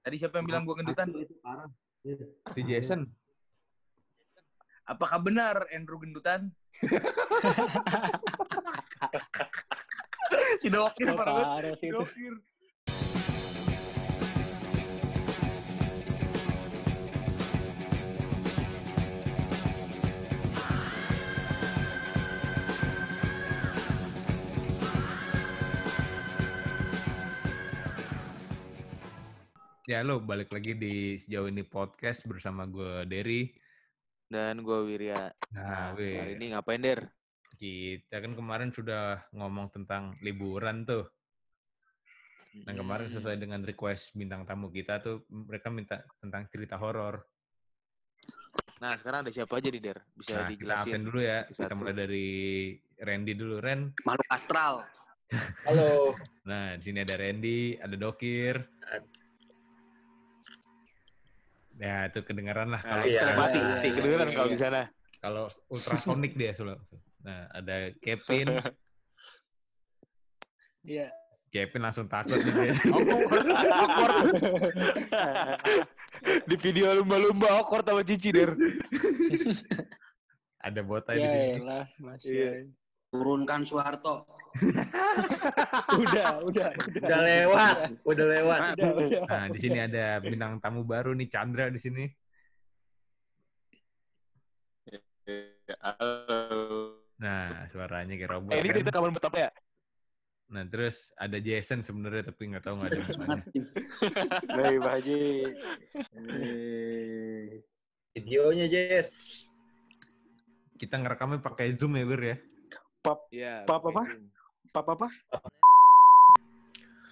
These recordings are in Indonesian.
Tadi siapa yang bilang gue gendutan? Itu parah. Iya. Si Jason. Apakah benar Andrew gendutan? si dokir Oh, parah banget. sih itu. Dokir. Ya lo balik lagi di sejauh ini podcast bersama gue Derry. Dan gue Wirya. Nah, Nah, hari ini ngapain, Der? kita kan kemarin sudah ngomong tentang liburan tuh. Dan kemarin sesuai dengan request bintang tamu kita tuh mereka minta tentang cerita horor. Nah, sekarang ada siapa aja nih, Der? Bisa Nah, kita dijelasin. absen dulu ya. Kita satu-satu. mulai dari Randy dulu, Ren. Makhluk astral. Halo. Nah, di sini ada Randy, ada Dokir. Ya, itu kedengaran lah Nah, kalau itu Iya, telepati. iya, Nih, iya, kedengeran iya, kalau iya. di sana. kalau ultrasonik dia Sul. Nah, ada Kevin. Iya. Kevin langsung takut nih dia. awkward, awkward. di video lumba-lumba awkward sama Cici, Der. Ada botai di Ya sini. elah, masih. Iya. Turunkan Soeharto. Udah, udah, udah. Udah lewat, udah lewat. Udah, udah. Nah, di sini ada bintang tamu baru nih Chandra di sini. Halo. Nah, suaranya kayak robot. Eh, ini kan? cerita kapan betapa ya? Nah, terus ada Jason sebenarnya tapi nggak tahu nggak ada mukanya. Baik, Pak Haji. Videonya, Jess. Kita ngerekamnya pakai Zoom ya, Bir ya. Pap pakai apa? Zoom. Apa?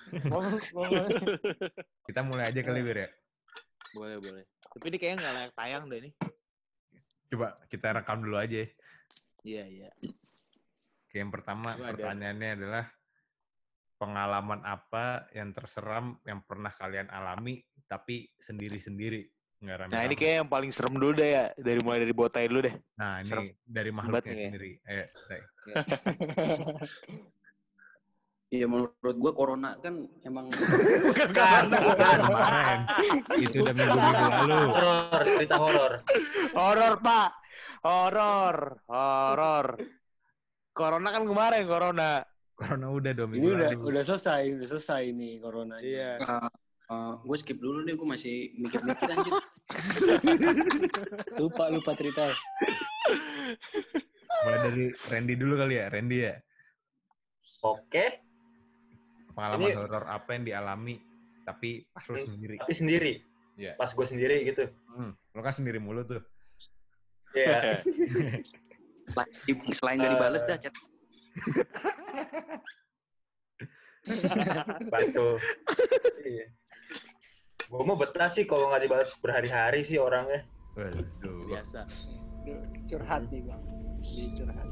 Kita mulai aja kali, Bir ya. Boleh, boleh. Tapi ini kayaknya nggak layak tayang deh nih. Coba kita rekam dulu aja. ya. Iya, iya. Oke, yang pertama Coba, pertanyaannya adalah pengalaman apa yang terseram yang pernah kalian alami tapi sendiri-sendiri nggak rame Nah, ini kayak yang paling serem dulu deh ya. Dari mulai dari botai dulu deh. Nah, ini serem dari makhluknya nih ya. sendiri. Ray. Iya menurut gue corona kan emang Bukan Kan, kan. Kemarin. Itu udah minggu-minggu lalu. Horor, cerita horor. Horor, Pak. Horor. Horor. Corona kan kemarin, Corona. Corona udah dua Ini minggu udah lalu. udah selesai, udah selesai nih corona. Iya. Gue skip dulu deh, gue masih mikir-mikir anjir. Lupa lupa cerita. Mulai dari Randy dulu kali ya, Randy ya. Oke, Pengalaman Ini- horor apa yang dialami tapi pas lu sendiri. tapi sendiri. Iya. Pas gue sendiri gitu. Hmm, lu kan sendiri mulu tuh. Iya. Selain- Selain dari bales dah chat. Bantu. Iya. Gue mau betah sih kalau nggak dibalas berhari-hari sih orangnya. Waduh. Biasa. Curhat nih, Bang. Ini curhat.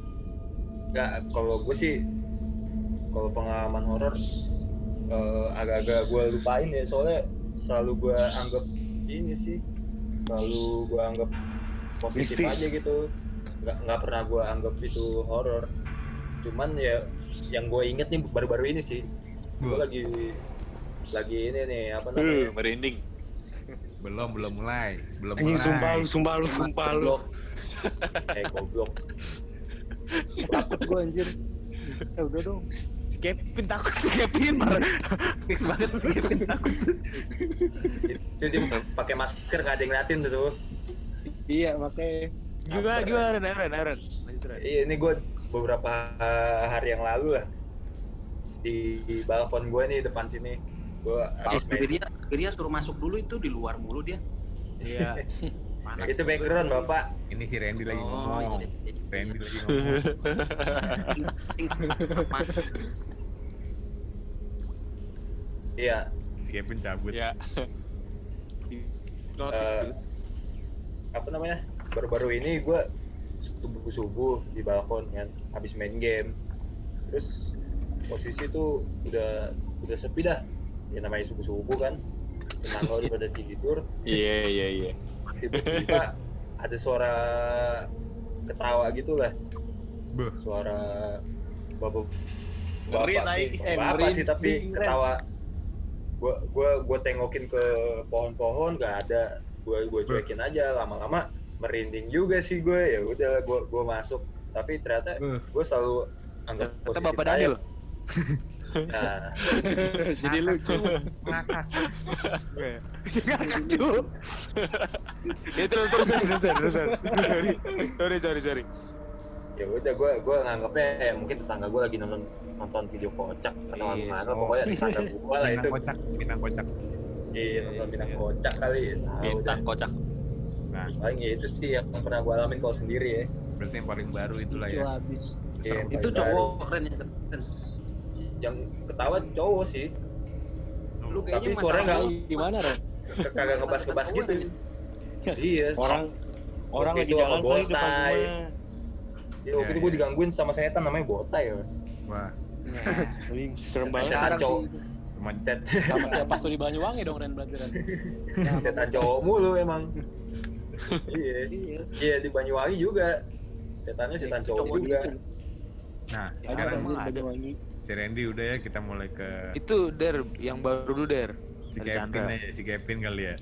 Nggak, kalau gue sih, kalau pengalaman horor eh, agak-agak gue lupain ya soalnya selalu gue anggap ini sih, selalu gue anggap positif Mistis. aja gitu. Nggak nggak pernah gue anggap itu horor. Cuman ya yang gue inget nih baru-baru ini sih, gue lagi lagi ini nih apa Uh, namanya? merinding. belum belum mulai, belum Anjing mulai. sumpah lu, sumpah lu, sumpah lu. Eh goblok. Takut gue anjir. Eh udah dong. Si Kevin takut, si Kevin marah. Fix banget Kevin takut. Itu dia pakai masker nggak ada yang ngeliatin tuh. tuh. Iya, makanya Gimana, gimana, Ren, Ren, Ren. Iya ini gue beberapa hari yang lalu lah di, di balkon gue nih depan sini gue Eh, tapi dia, tapi dia suruh masuk dulu itu di luar mulu dia. Iya. Panas. itu background bapak Ini si Randy lagi Oh, ngomong. iya, iya. Randy lagi ngomong. Iya Kevin cabut. Ya. Eh, gitu. apa namanya baru-baru ini gue subuh subuh di balkon kan habis main game terus posisi tuh udah udah sepi dah ya namanya subuh subuh kan tetangga udah pada tidur. Iya, iya, iya. tiba-tiba ada suara ketawa gitu lah Beuh. suara bapak bapak sih, Eh, bapak ngeri, sih tapi ketawa. Gue gue gue tengokin ke pohon-pohon gak ada. Gue gue cuekin aja. Lama-lama merinding juga sih gue ya udah gue gue masuk. Tapi ternyata gue selalu anggap Bapak Daniel. nah Jadi lucu. ngakak Ngakak cu. Ya terus terus terus terus terus. Sorry sorry sorry. ya udah gue gue nganggapnya ya mungkin tetangga gue lagi nonton nonton video kocak atau Iya, gimana so- pokoknya tetangga gue lah itu Minang kocak minang kocak iya nonton bintang kocak kali tahu Bintang kocak. nah paling ya itu sih yang pernah gue alamin kalau sendiri ya berarti yang paling baru itulah Itu ya habis. Iya, Itu cowok keren yang keren. Yang ketawa cowok sih Lu Tapi kayaknya suaranya masalah nggak- Gimana, Ron? kagak ngebas-ngebas gitu iya Orang orang lagi jalan kali depan botai. rumah. ya, waktu Iya, itu gue iya. digangguin sama setan namanya botai ya wah Anjing, serem banget. setan cowok sih. cuma set Sama kayak pas di Banyuwangi dong, Ren berarti Ren. setan cowok mulu emang iya iya di Banyuwangi juga setannya setan cowok Cowok juga gitu. nah Ada, sekarang emang ada. Si Randy udah ya kita mulai ke Itu Der yang baru dulu Der. si Dari Kevin Chandra. aja si Kevin kali ya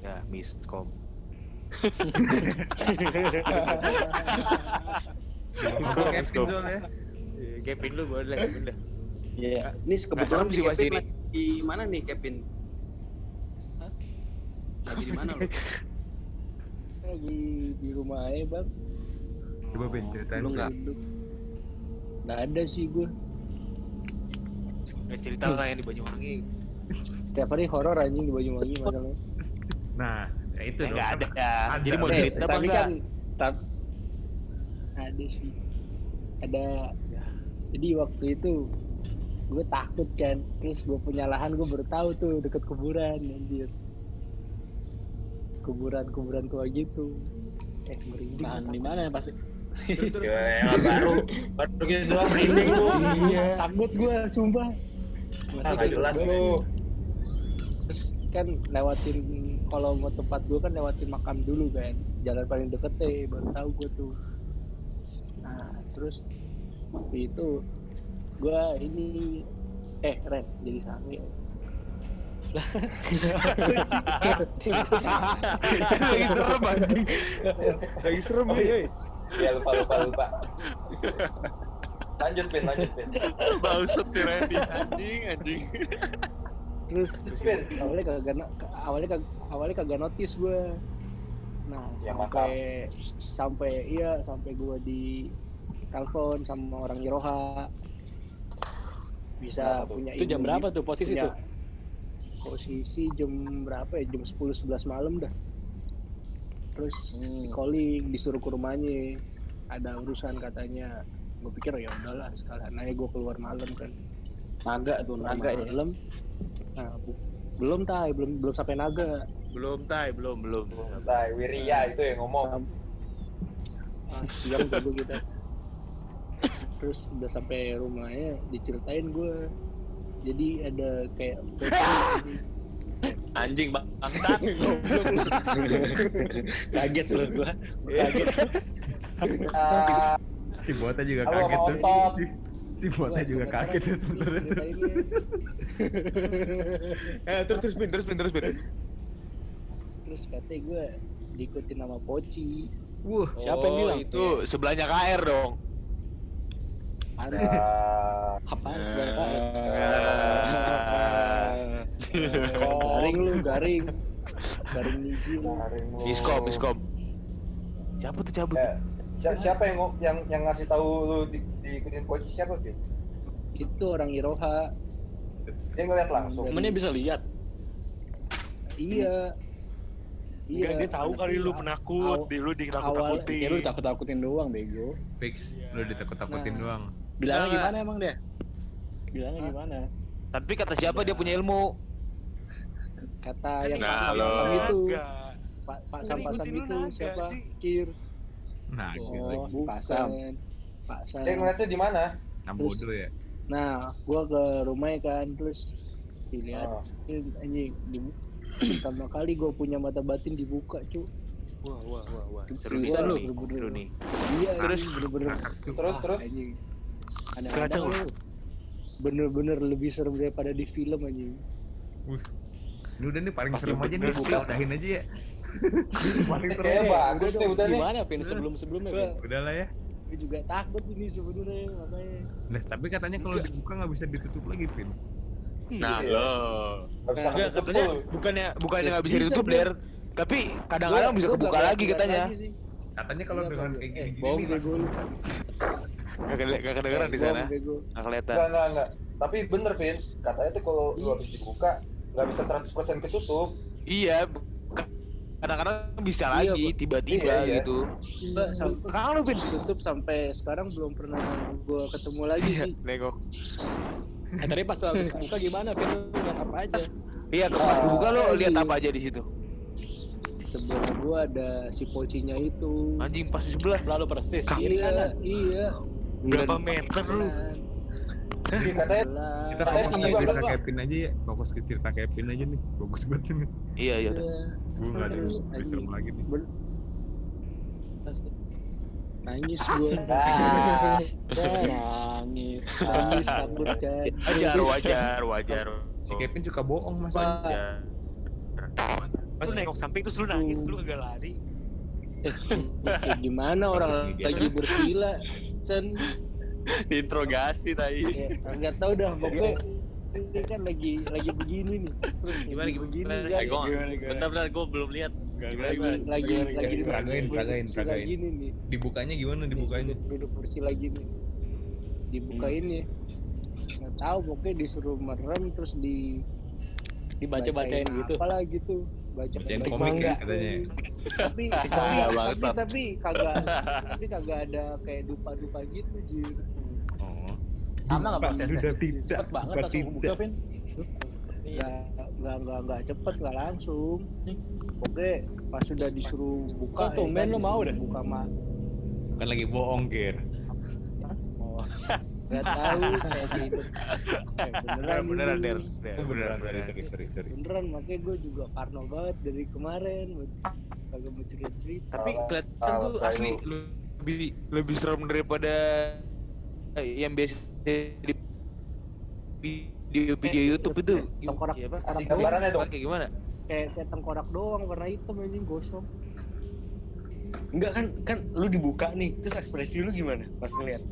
Ya, miskom. Kevin soalnya Iya, Kevin lu boleh Kevin dah. Iya. Ini kebetulan si Kevin lagi di mana nih Kevin? Lagi di mana lu? Lagi di rumah aja, Bang. coba Ben ceritain Lu nggak? Nggak ada sih gue. Nggak cerita lah yang di Banyuwangi. Setiap hari horor anjing di Banyuwangi masalahnya. nah ya itu Ya dong nggak ada. Ada. Jadi mau Eh, cerita apa tapi enggak? kan tap, ada sih. Ada. Jadi waktu itu gue takut kan, terus gue punya lahan gue baru tahu tuh deket kuburan anjir. Kuburan-kuburan tua gitu. Eh, merinding. Lahan di mana ya pasti? ya elah, baru baru gitu doang merinding lu Iya, takut gue, sumpah. Ah nggak jelas Terus kan lewatin kalau mau tempat gue kan lewatin makam dulu kan, jalan paling deket deh, baru tahu gue tuh. Nah, terus waktu itu gue ini eh Ren jadi sange Lagi serem anjing. Lagi serem Oh, ya. ya lupa lupa lupa lanjut pin lanjut pin Bangsat si Randy. Anjing anjing. terus Pin. awalnya kagak awalnya kagak awalnya kagak notice gue nah Ya, sampai sampai iya sampai gue di telepon sama orang Iroha. Bisa tuh? punya Itu jam berapa tuh? Posisi Punya tuh? posisi jam berapa ya? Jam 10 11 malam dah. Terus Hmm. di calling disuruh ke rumahnya. Ada urusan katanya gue pikir ya udahlah sekalian aja gue keluar malam kan. Naga tuh, naga ya. malam. Nah, belum tay belum belum sampai naga. Belum tai, belum belum. Nah, Wiria itu yang ngomong. Sam- ah, siang dulu kita terus udah sampai rumahnya diceritain gue jadi ada kayak Anjing bangsat. Kaget loh gua. Kaget. Ah, si Bota juga Halo, kaget tuh si Bota juga kaget tuh sebenarnya tuh Eh terus terus pin terus pin terus pin. terus katanya gue diikutin sama Poci wah Siapa yang Oh, bilang? Itu sebelahnya KR dong. ada ah, apaan sebenarnya Pak? Ah. garing lu garing garing niji lu garing lu. Miskom, miskom. Siapa tuh cabut? Si- siapa yang yang yang ngasih tahu lu di, diikutin coach siapa sih itu orang Iroha dia ngeliat langsung Temennya bisa lihat. iya Enggak, dia tahu kali lu penakut, di lu Ya ditakut-takutin. lu takut-takutin doang bego. fix lu ditakut-takutin Nah. doang Bilangnya Enggak. gimana emang dia? Bilangnya Hah? gimana? Tapi kata siapa dia punya ilmu? kata yang Enggak, Pak. Sam itu Enggak. Pak Pak Kan Sam itu siapa sih. Kir nah gitu Oh, si bukan. Pasam. Pak Sam dia ngeliatnya di mana bodoh ya nah gua ke rumahnya kan terus dilihat Ah. ini anjing dibu- pertama kali gua punya mata batin dibuka cu Wah, wah, wah, wah. Seru nih, Seriusan seru lu? nih. Seru nih. iya Terus? anjing, bener-bener terus ah, terus anjing Kacau kadang-kadang lu bener-bener lebih serem daripada di film anjing Ini udah nih paling Pasti serem aja nih, bener buka udahin aja ya. Paling serem. Kayaknya bagus nih udah nih. Gimana Vin sebelum-sebelumnya Vin? Udah lah ya. gue juga takut ini sebenarnya makanya Nah, tapi katanya kalau dibuka nggak bisa ditutup lagi, Pin. Nah, lo. Gak bisa Enggak, katanya bukannya bukannya nggak bisa Bisa, ditutup. Der. Tapi kadang-kadang bisa kebuka lagi katanya. Katanya kalau Iya, dengan kayak bego lu. Gak kede- gak kedengeran di sana. Nggak kelihatan. Enggak, enggak, enggak. Tapi bener, Vin. Katanya tuh kalau lu habis dibuka, nggak bisa 100% ketutup. Iya, kadang-kadang bisa Iya, lagi tiba-tiba Iya, iya. gitu. Enggak, sam- Sekarang lu, Pin. tutup sampai sekarang belum pernah gue ketemu lagi Iya, sih. nengok. Eh, tadi pas habis buka gimana Vin? Lihat apa aja? Iya, ke pas kebuka lu lihat iya. apa aja di situ? Sebelah gue ada si pocinya itu. Anjing pas di sebelah. Lalu persis kiri Iya, kanan. iya. Berapa meter lu? Iya, katanya. Kita fokus ke cerita. Kevin aja ya. Fokus ke cerita Kevin aja nih. Bagus banget ini. Iya, iya. udah. Gue nggak ada lebih serem lagi nih. Nangis gue Ah. Nangis. nangis takut kan Wajar, wajar, wajar. Si Kevin suka bohong mas. wajar. Pas lu nengok samping terus lu nangis, lu kagak lari. ya gimana orang lagi bersila sen Diinterogasi tadi. ya, nggak tahu dah pokoknya ini kan lagi lagi begini nih terus Gimana, lagi gimana? begini Eh, kan gua bentar-bentar gua belum lihat. lagi Gimana, lagi lagi Peragain, peragain, peragain. gini nih Dibukanya gimana dibukanya? duduk, duduk bersila gini dibukain ya nggak tahu pokoknya disuruh merem terus di Dibaca-bacain gitu. apalah gitu baca Bacain baca- komik ya katanya. Tapi tapi, tapi tapi kagak tapi kagak ada kayak dupa-dupa gitu jir Oh. Sama nggak prosesnya? Duda tidak. Cepet banget dupa langsung buka tidak. Vin. nggak nggak nggak cepet nggak langsung pokoknya pas sudah disuruh buka Oh, tumben kan lu mau disuruh dah. buka mah Kan lagi bohong, Ger. Nggak tahu kayak gitu Eh, Beneran, beneran. Der. Oh, beneran, beneran. sorry, sorry, sorry, beneran makanya gue juga parno banget dari kemarin kagak mau cerita cerita Tapi kelihatan tuh saya asli lebih lebih serem daripada yang biasa di video-video YouTube itu. tengkorak Iya, apa? tengkorak Kasih gambarannya dong. Kayak gimana? kayak kayak tengkorak doang warna hitam anjing gosong Enggak kan kan lu dibuka nih, terus ekspresi lu gimana pas ngeliat?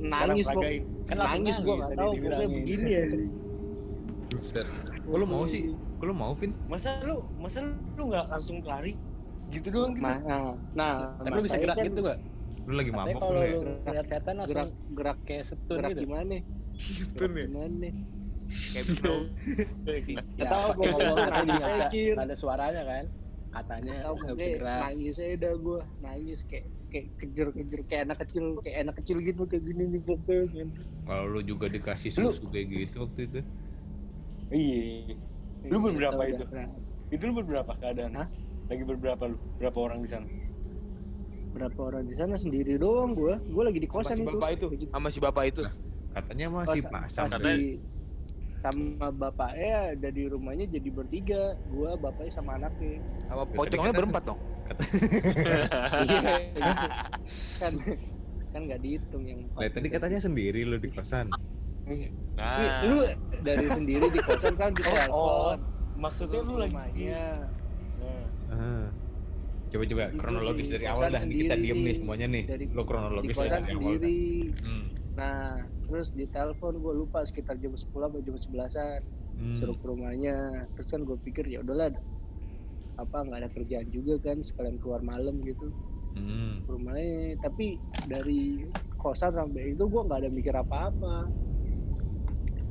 nangis kok. Kan langsung nangis gue tahu pokoknya dibilangin. begini ya Buset. Kok lu mau sih? Kok lu mau, Vin? Masa lu masa lu nggak langsung lari? Gitu doang gitu. nah nah, nah Tapi lu bisa gerak kan gitu gak? Lu lagi mabok kalau lu ya? lu lihat setan langsung gerak gerak kayak setun gerak gitu. gimana Gitu gerak nih. gimana Kayak bisa. Ya, tahu pakai gua ngomong bisa mikir. ada suaranya kan. Katanya tahu nggak bisa gerak. nangis aja dah gue nangis kayak kayak kejer kejer kayak anak kecil kayak anak kecil gitu kayak gini nih pokoknya. Kalau lu juga dikasih Lu- susu kayak gitu waktu itu. Iya. Lu berberapa Tahu itu? Nah, Itu lu berberapa keadaan? Hah? Lagi berberapa lu? Berapa orang di sana? berapa orang di sana sendiri doang gue gue lagi di Sama kosan si itu bapak itu, sama si bapak itu. Katanya masih pasang. pas di- sama bapaknya ada di rumahnya jadi bertiga gua bapaknya sama anaknya Sama Tadi pocongnya berempat dong. iya kan kan nggak dihitung yang Lah, tadi katanya sendiri lu di kosan. Nih, Nah, lu dari sendiri di kosan kan di Oh, oh. maksudnya lu lagi rumahnya Nah, Ah. Coba coba kronologis dari awal dah. Kita diem nih semuanya nih. Dari- Lu kronologis dari awal. sendiri Hmm. Nah terus di telepon gue lupa sekitar jam 10 atau jam 11an Hmm. suruh ke rumahnya terus kan gue pikir ya udahlah apa nggak ada kerjaan juga kan sekalian keluar malam gitu Hmm. ke rumahnya tapi dari kosan sampai itu gue nggak ada mikir apa-apa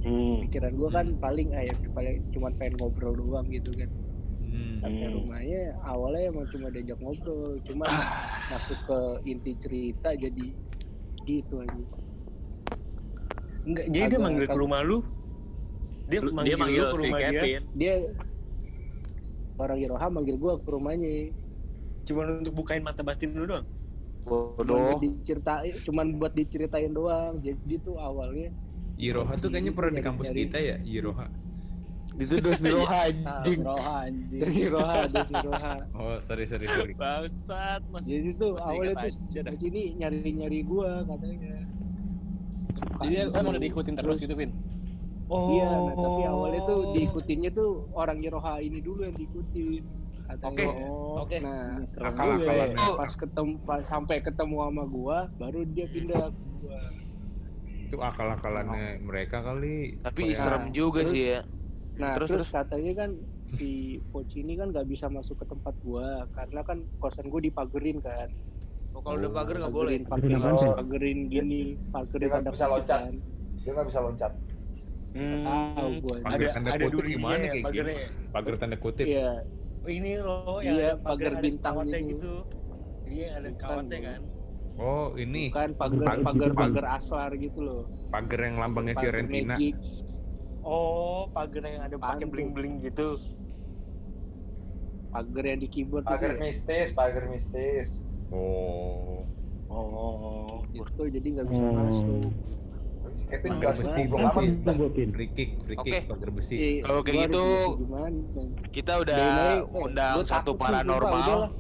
hmm. pikiran gue kan paling eh paling cuma pengen ngobrol doang gitu kan Hmm. sampai Hmm. rumahnya awalnya emang cuma diajak ngobrol cuma masuk ke inti cerita jadi gitu aja Enggak, jadi dia manggil ke rumah lu. Dia Lu- manggil, dia manggil lu ke si rumah dia Kevin. dia orang Iroha manggil gue ke rumahnya cuma untuk bukain mata batin lu doang. cuman bodoh. buat diceritain cuman buat diceritain doang jadi tuh awalnya Iroha tuh kayaknya pernah di kampus dari- kita ya, Iroha. Itu dos miroha Anjing. Roha anjing. dari Iroha dari Iroha Oh, sorry sorry sorry. Bangsat mas. jadi tuh Masih awalnya tuh aja dah. si ini nyari nyari gue katanya Jadi dia emang udah diikutin terus gitu Vin. Oh. Iya, nah, tapi awalnya tuh diikutinnya tuh orang Yeroha ini dulu yang diikutin. Katanya. Oke. Oh, Oke. Nah, Akal-akalannya. Nah, pas ketemu pas sampai ketemu sama gua, baru dia pindah ke gua. Itu akal-akalannya mereka kali. Tapi Supaya- serem juga terus- sih ya. Nah, Terus, terus, katanya kan si Poci ini kan nggak bisa masuk ke tempat gua karena kan kosan gua dipagerin kan. Oh, kalau udah pagar nggak boleh. Pagerin, sih? pagerin gini, pagerin ada bisa loncat. kan. Dia nggak bisa loncat. Hmm. Tahu. Pagar Ada tanda ada kutip gimana ya, kayak gini? Pagar tanda kutip. Iya, ini loh yang Iya, pagar bintang kawatnya gitu. Iya, ada kawatnya kan. Oh, ini bukan pagar Pag- pagar pag- pagar aslar gitu loh. pagar yang lambangnya Fiorentina. Magic. Oh, pagar yang ada pakai Pantes. bling-bling gitu. pagar yang di keyboard Pagar ya. mistis, pagar mistis. Oh. Oh. itu jadi nggak bisa masuk Kevin nggak besi. goblok amat. Free kick, free kick, pagar besi. Iya, Kalau kayak gitu, Kita udah undang satu paranormal.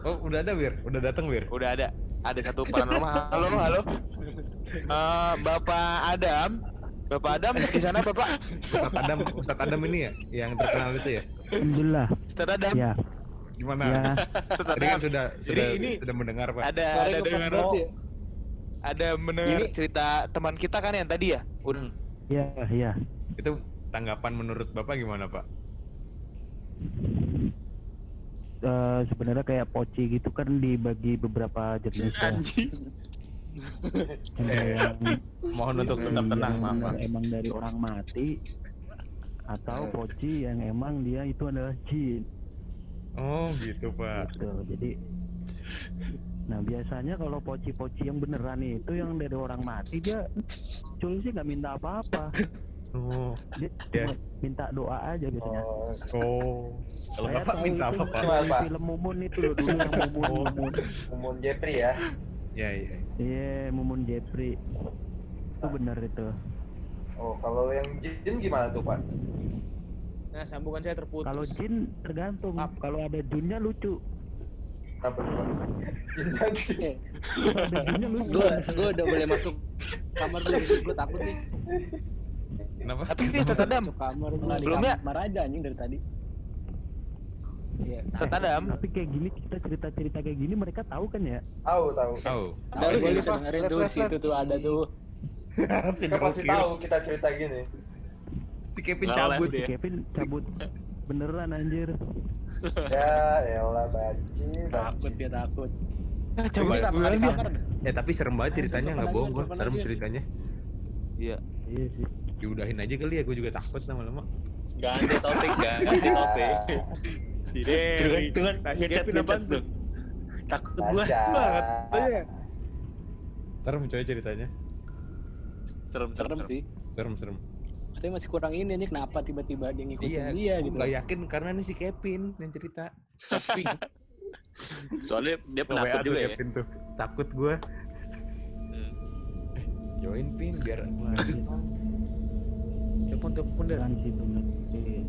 Oh, udah ada Wir? Udah datang Wir? Udah ada. Ada satu paranormal. Halo, halo. Eh, Bapak Adam. Bapak Adam di sana Bapak. Ustadz Adam, Ustadz Adam ini ya yang terkenal itu ya? Alhamdulillah. Ustaz Adam. Ya, Gimana? ya. Tadi kan sudah Jadi sudah ini sudah mendengar Pak. Ada Suaranya ada dengar ya? ada mendengar Ini- cerita teman kita kan yang tadi ya? Udah. Ya, ya. Itu tanggapan menurut Bapak gimana, Pak? Eh, sebenarnya kayak poci gitu kan dibagi beberapa jenis ya. Ada yang Mohon untuk tetap tenang, yang maaf, Pak. emang dari orang mati atau poci yang emang dia itu adalah jin Oh, gitu, Pak. gitu. Jadi Nah biasanya kalau poci-poci yang beneran itu yang dari orang mati dia cuy sih nggak minta apa-apa Oh. dia Ya. cuma minta doa aja biasanya Oh, Oh. Kalau Saya Bapak minta apa, Pak? Film Mumun itu loh dulu yang Mumun Oh. Mumun Mumun Jepri ya. Ya, ya. iya Mumun Jepri itu bener itu Oh, kalau yang jin gimana tuh, Pak? Nah, sambungan saya terputus. kalau jin tergantung kalau ada jinnya lucu Kenapa tuh? Jin dan gua gua udah boleh masuk kamar dulu gua takut nih Kenapa? Tapi Ustaz Adam, masuk kamar Belum ya? kamar aja anjing dari tadi. Iya. Ustaz Adam. tapi kayak gini kita cerita-cerita kayak gini mereka tahu kan ya Tahu, tahu. Tahu. Bisa Pak. dengerin tuh Left, si left, itu tuh ada tuh. Kita pasti tahu kita cerita gini. Si Kevin Nggak cabut. live dia. Kevin cabut beneran anjir Ya, elah banci, Takut dia takut. Coba Dia bulan dia. Eh, tapi serem banget ceritanya, nggak bohong gua. Serem ceritanya. Iya. iya sih Diudahin aja kali ya, gua juga takut lama-lama. Ganti topik, ganti topik. Si Derry. tuh kan Nah, si ngechat ngechat tuh. Takut gua. Banget. Iya. Serem coy ceritanya. Serem, Serem sih. Serem, serem. Katanya masih kurang ini aja kenapa tiba-tiba dia ngikutin Iya, dia gitu. nggak yakin karena ini si Kevin yang cerita. Tapi Soalnya dia penakut juga ya. Kevin tuh. Takut gua. Hmm. Eh, Join pin biar Telepon telepon kan Iya.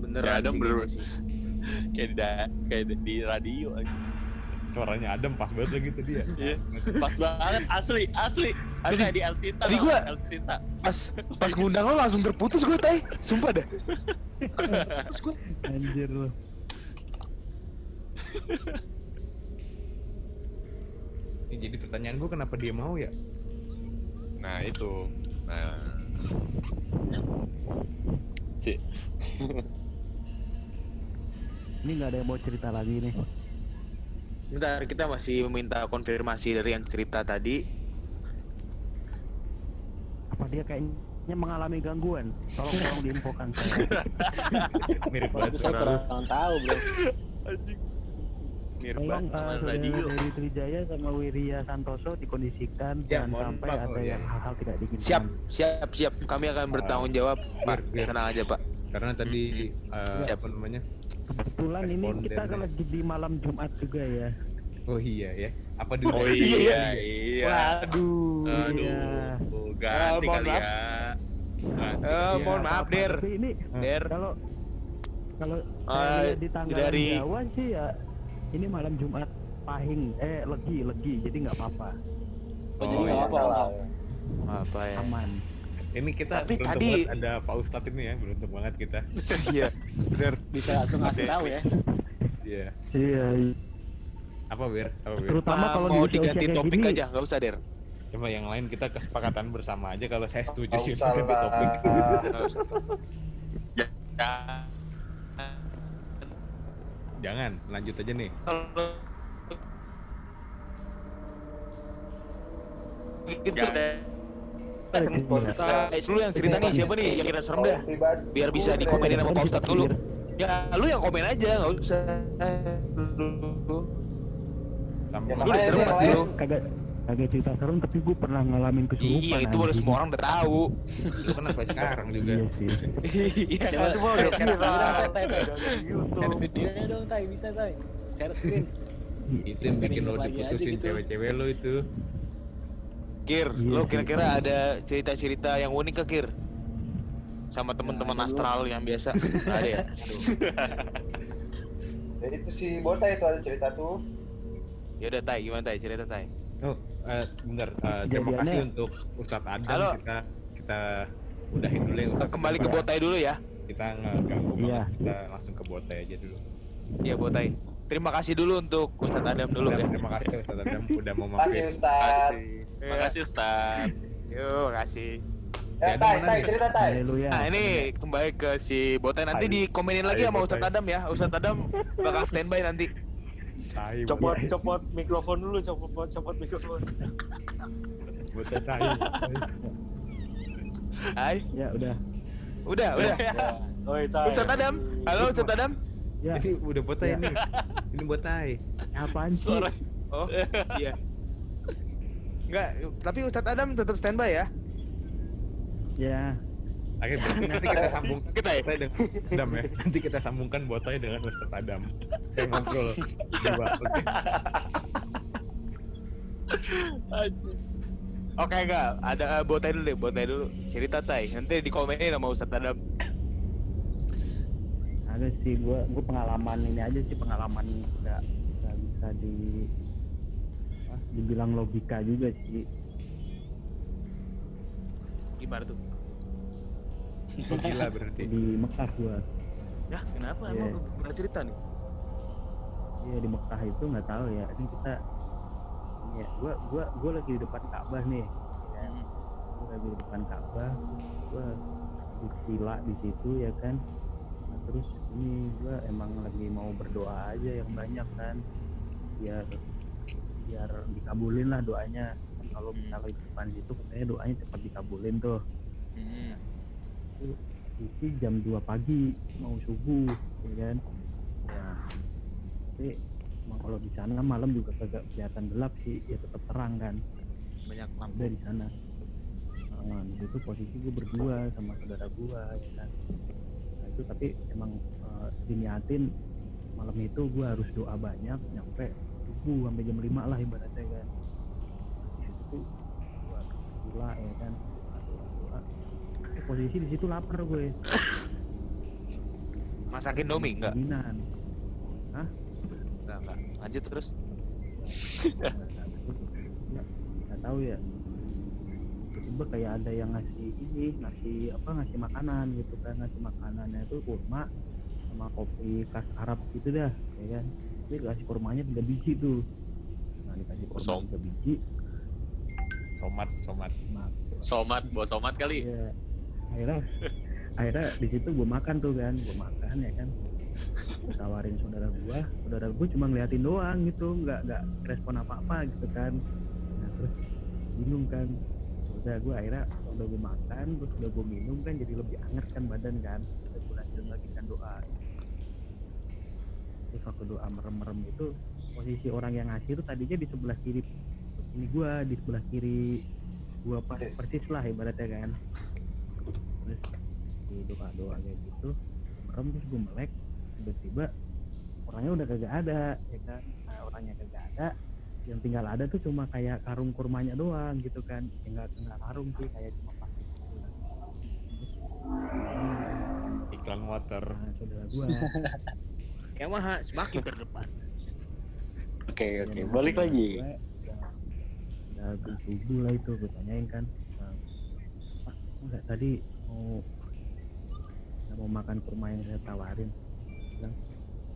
Beneran Si Adam sih bener-. Kayak di, kayak di radio aja. Suaranya Adam pas banget lagi tadi ya. Iya. Pas banget asli, asli. Ada Tadi- kayak di El Sinta. tadi gua- nggak? El Sinta. Pas pas ngundang lo langsung terputus gue teh. Sumpah dah. Terus gue anjir loh Ini jadi pertanyaan gua kenapa dia mau ya? Nah, itu. Nah. Si ini nggak ada yang mau cerita lagi nih Bentar, kita masih meminta konfirmasi dari yang cerita tadi. apa dia kayaknya mengalami gangguan tolong tolong diinfokan saya Mirip banget saya kurang tahu bro. mirip tolong banget uh, radio. dari Trijaya sama Wirya Santoso dikondisikan Ya, jangan mohon sampai maaf, ada oh, yang ya. hal-hal tidak diinginkan Siap, siap, siap. Kami akan bertanggung jawab. Pak, tenang aja, Pak. Karena tadi eh, Siap. apa namanya? Kebetulan ini kita kan lagi di malam Jumat juga ya Oh iya ya. Apa di Oh iya, iya. Waduh. Aduh, Iya. oh, ganti Eh, kali maaf. ya. Ganti. Eh, Iya, mohon maaf, apa-apa. Der. ini Der. kalau kalau lihat di tanggal dari- Jawa sih ya ini malam Jumat pahing eh legi legi jadi nggak apa-apa Oh, jadi nggak iya. apa-apa. Apa ya? aman Ini kita Tapi beruntung tadi- banget ada Pak Ustadz ini ya, beruntung banget kita. Iya, bener. Bisa langsung ngasih tahu ya. Iya. Iya. Apa Bir? Apa Bir? Terutama kalau mau diganti topik gini, aja, nggak usah Der. Coba yang lain kita kesepakatan bersama aja kalau saya setuju sih ganti topik. lah. Nggak usah. Ya. Jangan, lanjut aja nih. Kalau gitu Iya. Eh, dulu yang cerita nih siapa nih yang kira serem dah biar bisa dikomenin sama Pak Ustadz dulu ya lu yang komen aja nggak usah Ya, lu udah serem pasti lu kagak kagak cerita serem tapi gue pernah ngalamin kesurupan. iya itu udah anjing. semua orang udah tahu lu kenapa sekarang juga? Iya sih. iya itu udah share viral videonya dong, Tai. Bisa, Tai. Share screen. Itu yang bikin lo diputusin gitu. cewek-cewek lo itu. Kir lu sih. kira-kira ada cerita-cerita yang unik ke Kir sama teman-teman Nah, astral yang biasa Nggak ada ya Ya, itu si Bota itu ada cerita tuh. ya udah Tai gimana Tai cerita Tai Oh, eh, bentar. eh, terima Jadiannya- kasih untuk Ustadz Adam. Halo. Kita kita udahin dulu ya Ustadz. kembali ke Botai dulu ya Kita nggak ganggu Iya. banget. Kita langsung ke Botai aja dulu. iya Botai terima kasih dulu untuk Ustadz Adam dulu ya terima kasih Ustadz Adam udah mau Makasih mampir. Ustaz. Makasih Ustadz yuk makasih Ya, Ya, Tai, Tai, cerita Tai. Haleluya. Nah ini kembali ke si Botai nanti dikomenin lagi sama. Ustadz Adam ya Ustadz Adam bakal standby nanti Tai, Copot, copot mikrofon dulu, copot, copot mikrofon. Botai tai. Hai Ya udah. udah udah Oi, Tai. Ustadz Adam halo Ustadz Adam Ya. Ini udah Botai Ya. ini. Ini Botai. Apaan sih? oh iya Enggak, tapi Ustadz Adam tetap standby ya Ya. Oke, nanti kita sambung Kita ya? Adam ya. Nanti kita sambungkan Botai dengan Ustadz Adam. Saya ngobrol berdua. Oke. Oke enggak, ada uh, Botai dulu deh, Botai dulu cerita Tai, nanti dikomenin sama Ustadz Adam Ada sih gua gua pengalaman ini aja sih pengalaman nggak nggak bisa di dibilang logika juga sih. Gimana tuh? Oh, gila berarti. Di Mekah gua. Ya kenapa? Iya. Emang pernah cerita nih? Iya di Mekah itu nggak tahu ya. Ini kita ya gua gua gua lagi di depan Ka'bah nih. Ya. Gua lagi di depan Ka'bah. Gua di sila di situ ya kan. Nah, terus ini gua emang lagi mau berdoa aja yang banyak kan. Biar biar dikabulin lah doanya. Kalau misalnya di depan situ katanya doanya cepat dikabulin tuh. Hmm. itu itu jam 2 pagi mau subuh ya kan ya tapi emang kalau di sana malam juga kagak kelihatan gelap sih ya tetap terang kan Banyak lampu. di sana nah, di situ posisi gue berdua sama saudara gue ya kan nah, itu tapi emang eh, diniatin malam itu gue harus doa banyak nyampe subuh sampai jam 5 lah ibaratnya kan situ gue gila ya kan Eh, posisi di situ lapar gue Masakin Domi enggak? Keinginan. Enggak, enggak. Lanjut terus. nggak tahu ya tiba-tiba kayak ada yang ngasih ini ngasih apa ngasih makanan gitu kan ngasih makanannya itu kurma sama kopi khas Arab gitu dah ya kan dia kasih kurmanya tiga biji tuh. Nah dikasih kurma Kosong. tiga biji. Somat, somat. nah, Somat, bawa somat kali. ya akhirnya akhirnya di situ gue makan tuh kan. Gue makan ya kan. Gua tawarin saudara gua. Saudara gua cuma ngeliatin doang gitu. Nggak nggak respon apa apa gitu kan. Nah, terus bingung kan. Udah gua akhirnya udah gua makan terus udah gua minum kan. Jadi lebih anget kan badan kan. Terus gua lanjut lagi kan doa terus waktu doa merem-merem itu posisi orang yang ngasih itu tadinya di sebelah kiri ini gua di sebelah kiri gua pas Persis. lah ibaratnya kan terus di doa doa kayak gitu merem terus gue melek tiba-tiba orangnya udah kagak ada ya kan nah, orangnya kagak ada yang tinggal ada tuh cuma kayak karung kurmanya doang gitu kan ya nggak nggak karung sih kayak cuma plastik gitu kan. Iklan water. nah, saudara gua Yang mah semakin terdepan. Oke, ya, oke. nama Balik saudara lagi. udah habis subuh lah itu gue tanyain kan. "Nah, Pak, enggak tadi mau nggak mau makan kurma yang saya tawarin? Bilang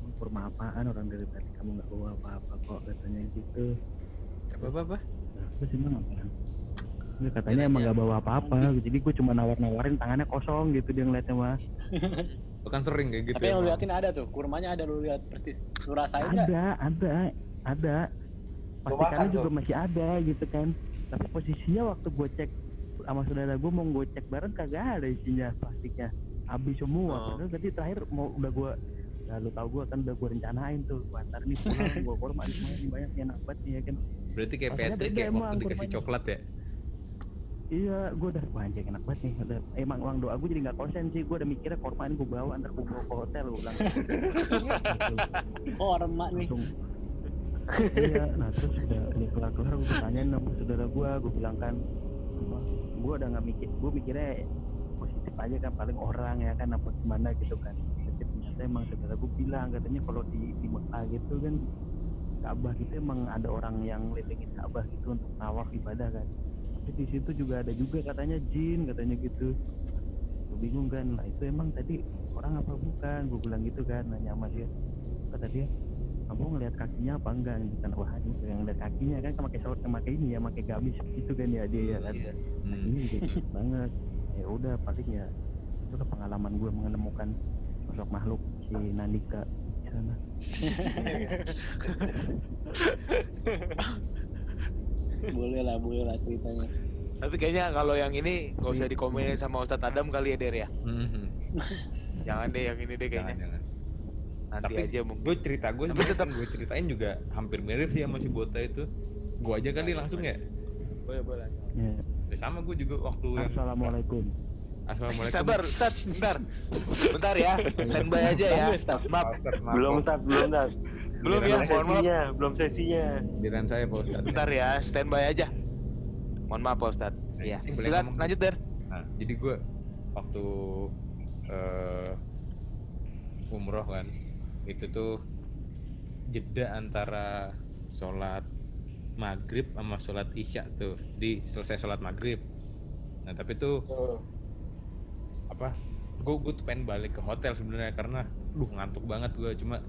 "Emang kurma apaan orang dari tadi? Kamu nggak bawa apa-apa kok katanya gitu. Apa apa apa? nah, terus emang apa Nggak, katanya emang nggak bawa apa-apa. Jadi gue cuma nawar-nawarin tangannya kosong gitu dia ngeliatnya mah Lu kan sering kayak gitu. Tapi yang lu liatin ada tuh, kurmanya ada lu lihat persis. Lu rasain ada ada ada Lu makan pastikannya juga tuh. masih ada gitu kan tapi posisinya waktu gue cek sama saudara gue mau gue cek bareng kagak ada isinya plastiknya habis semua Oh. padahal tadi terakhir mau udah gue ya lu tau gue kan udah gue rencanain tuh Wah, ntar nih pulang gue semuanya nih banyak enak banget nih ya kan Berarti kayak Patrick ya emang waktu dikasih kurmanya. coklat ya. Iya gue udah wah anjing enak banget nih. Udah, emang uang doa gue jadi nggak konsen sih. Gue udah mikirnya korma ini gue bawa ntar gue bawa ke hotel gue bilang. Oh, remak nih. langsung. Iya nah terus udah udah kelar kelar gue tanyain sama saudara gue gue bilang kan gue udah nggak mikir gue mikirnya positif aja kan paling orang ya kan apa gimana gitu kan. Tapi ternyata emang saudara gue bilang katanya kalau di di Mekah gitu kan Ka'bah gitu emang ada orang yang ngelilingin Ka'bah gitu untuk tawaf ibadah kan di situ juga ada juga katanya jin katanya gitu. Gue bingung kan lah itu emang tadi orang apa bukan? Gue bilang gitu kan nanya sama dia. Kata dia kamu ngelihat kakinya apa enggak? Gitu kan. Wah ini yang ngeliat kakinya kan pakai short pakai ini ya pakai gamis gitu kan ya dia ya kan. Hmm. ini gitu banget. Ya udah paling ya itu pengalaman gue menemukan sosok makhluk si Nandika di sana boleh lah, boleh lah ceritanya. Tapi kayaknya kalau yang ini gak usah dikomenin sama Ustadz Adam kali ya Der ya. Mhm. Jangan deh yang ini deh Jangan, kayaknya. jangan. Nanti Tapi aja mungkin. gue cerita gue Tapi tetap- gue ceritain juga hampir mirip sih sama si Bota itu gue aja kali langsung ya Boleh boleh. ya. Ya sama gue juga waktu yang assalamualaikum assalamualaikum Sabar, Ustadz, bentar. Bentar ya. Standby aja ya. Maaf, Belum tat, belum tat. Belum ya, maaf. sesinya, belum sesinya. Giliran saya Pak Ustadz. Bentar ya, standby aja. Mohon maaf Pak Ustadz. Iya. Boleh Silakan lanjut Der. Nah, jadi gue waktu eh umroh kan, itu tuh jeda antara sholat maghrib sama sholat isya tuh di selesai sholat maghrib. Nah tapi tuh apa? Gue gue tuh pengen balik ke hotel sebenarnya karena, duh ngantuk banget gue cuma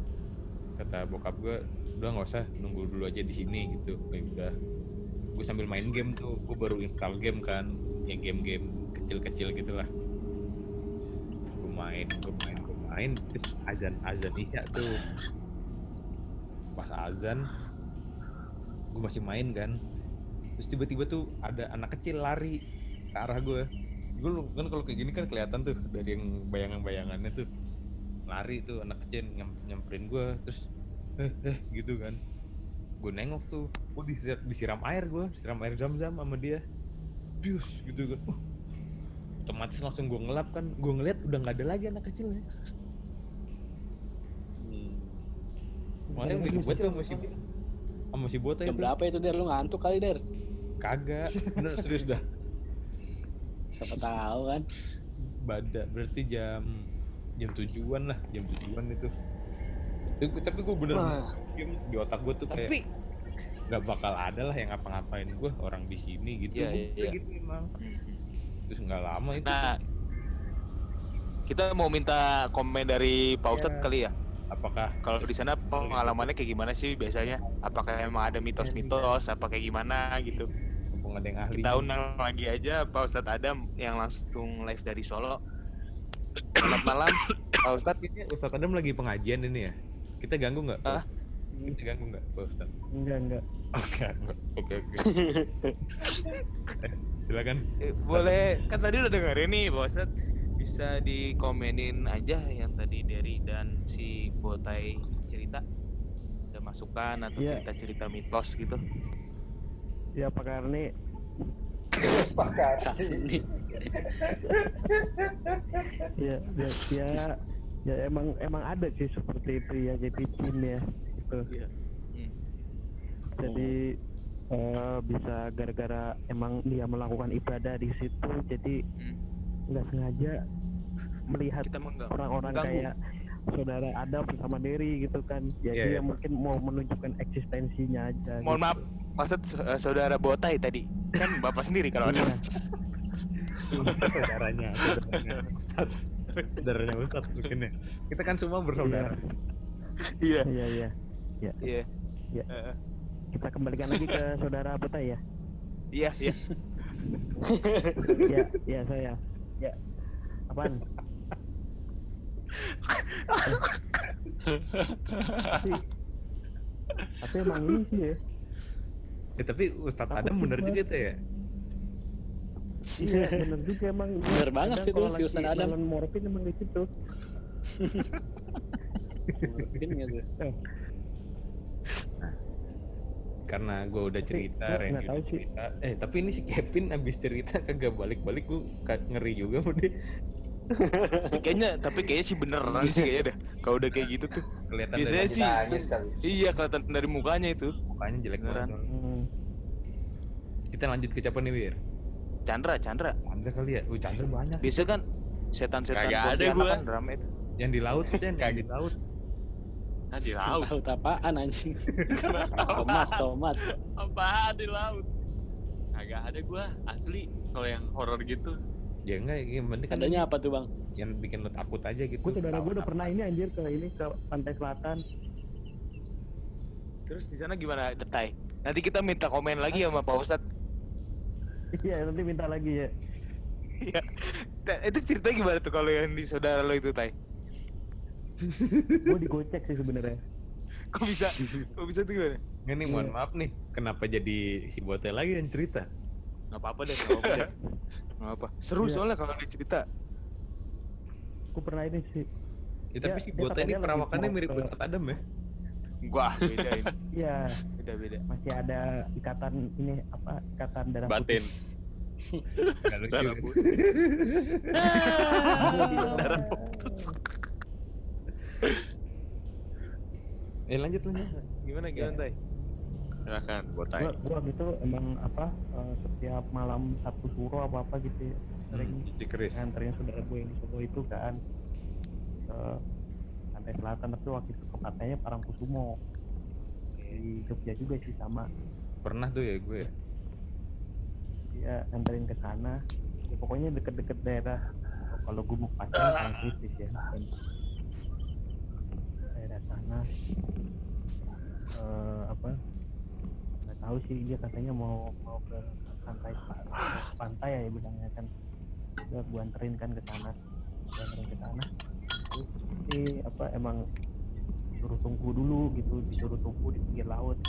kata bokap gue udah nggak usah nunggu dulu aja di sini gitu. Ya udah. Gue sambil main game tuh gue baru install game kan ya game-game kecil-kecil gitulah gue main gue main gue main terus azan azan isya tuh. Pas azan gue masih main kan. Terus tiba-tiba tuh ada anak kecil lari ke arah gue gue kan kalau kayak gini kan kelihatan tuh dari yang bayangan-bayangannya tuh lari tuh anak kecil nyam- nyamperin gue terus eh eh gitu kan. Gue nengok tuh oh disiram, disiram air gue disiram air zam-zam sama dia. Bius gitu kan. Uh, otomatis langsung gue ngelap kan gue ngeliat udah nggak ada lagi anak kecilnya. Makanya Bener gue sih, tuh masih sama si bota Jam itu. Berapa itu Der? Lu ngantuk kali Der? kagak. Bener serius dah. Siapa tahu kan. Bada berarti jam jam tujuan lah jam tujuan itu tapi, tapi gue bener Wah. game di otak gue tuh Tapi kayak nggak bakal ada lah yang ngapa-ngapain gue orang di sini gitu Iya, iya, kayak iya. gitu emang terus nggak lama itu Nah, kita mau minta komen dari Pak Ustadz Ya. kali ya. apakah Kalau di sana pengalamannya kayak gimana sih biasanya? Apakah emang ada mitos-mitos? Apa kayak gimana gitu? mumpung ada yang ahli Kita undang lagi aja Pak Ustadz Adam yang langsung live dari Solo. Selamat malam, Pak Ustadz. ini Ustadz Adam lagi pengajian ini ya kita ganggu nggak Ah? kita ganggu nggak Pak Ustadz enggak enggak oke oke oke silakan Eh, Boleh, kan tadi udah dengerin nih Pak Ustadz. Bisa dikomenin aja yang tadi dari dan si Botai cerita. Ada masukan atau Iya. cerita-cerita mitos gitu. ya Pak Karni Ini. ya ya ya ya emang emang ada sih seperti itu ya jadi jin ya gitu Iya. Hmm. jadi eh, bisa gara-gara emang dia melakukan ibadah di situ jadi Hmm. nggak sengaja melihat orang-orang kayak saudara Adam sama Derry gitu kan ya Iya, dia iya. mungkin mau menunjukkan eksistensinya aja Mohon gitu. maaf, maksud eh, saudara Botai tadi kan bapak sendiri kalau ada. Iya. saudaranya saudaranya Ustadz saudaranya Ustadz mungkin ya kita kan semua bersaudara Iya. Iya iya. Iya. Iya. Iya. Heeh. Kita kembalikan lagi ke saudara Petai ya. Iya, iya. Iya, iya saya. Ya. Apaan? Tapi, tapi emang ini sih ya. ya tapi Ustadz Adam bener juga. tuh ya Iya, bener juga emang. Bener banget sih tuh kalau si Ustadz Adam. nelen morfin emang di situ. Mungkin gitu. karena gue udah Tapi cerita gua Randy udah sih. cerita eh tapi ini si Kevin abis cerita kagak balik-balik gue ngeri juga sama kayaknya tapi kayaknya sih beneran sih kayaknya dah. Kalau udah kayak gitu tuh. kelihatan Biasanya dari sih iya kelihatan dari mukanya itu. mukanya jelek Beneran. banget Hmm. kita lanjut ke siapa nih Wir Chandra, Chandra. Chandra kali ya uh Chandra banyak Biasa kan setan-setan Kagak ada gua. kan drama itu. yang di laut kan yang di laut Nah di laut. Laut apaan anjing? Tomat, tomat. Apaan di laut? Kagak ada gua asli kalau yang horor gitu. Ya enggak yang penting kan Adanya apa tuh bang? yang bikin lo takut aja gitu Gue saudara gue udah pernah ini anjir ke ini ke pantai selatan. Terus di sana gimana, Tetai? Nanti kita minta komen lagi sama Pak Ustadz. Iya, nanti minta lagi ya. Iya. Itu ceritanya gimana tuh kalau yang di saudara lo itu, Tai? Gue digocek sih sebenarnya. Kok bisa? Kok bisa tuh gimana? Nggak nih mohon maaf nih kenapa jadi si Botel lagi yang cerita Gak apa-apa deh, gak apa-apa deh. Gak apa. Seru Iya. soalnya kalau dia cerita. Gue pernah ini sih. ya, tapi Ya, si Botel ini perawakannya mirip ke- Ustadz Adam ya Wah, beda ini. Iya, Beda-beda. masih ada ikatan ini apa? Ikatan darah Batin. Nggak Darah ya. putih. Darah eh lanjut lanjut Gimana, gimana, Tai? Silakan botai. Gua, gua gitu emang apa eh, setiap malam Sabtu Suro apa apa gitu ya, sering keris. nganterin saudara gue yang di Solo itu kan. Ke pantai selatan tapi waktu itu ke pantainya Parangkusumo. Di Jogja juga sih sama. Pernah tuh ya gue ya? Dia nganterin ke sana. Ya pokoknya deket-deket daerah. Kalau gue mau pacaran sangat kritis ya daerah sana. Eh, apa nggak tahu sih dia katanya mau mau ke pantai pantai ya bilangnya kan. Udah gue anterin kan ke sana Gua anterin ke sana. Terus sih apa emang disuruh tunggu dulu gitu disuruh tunggu di pinggir laut.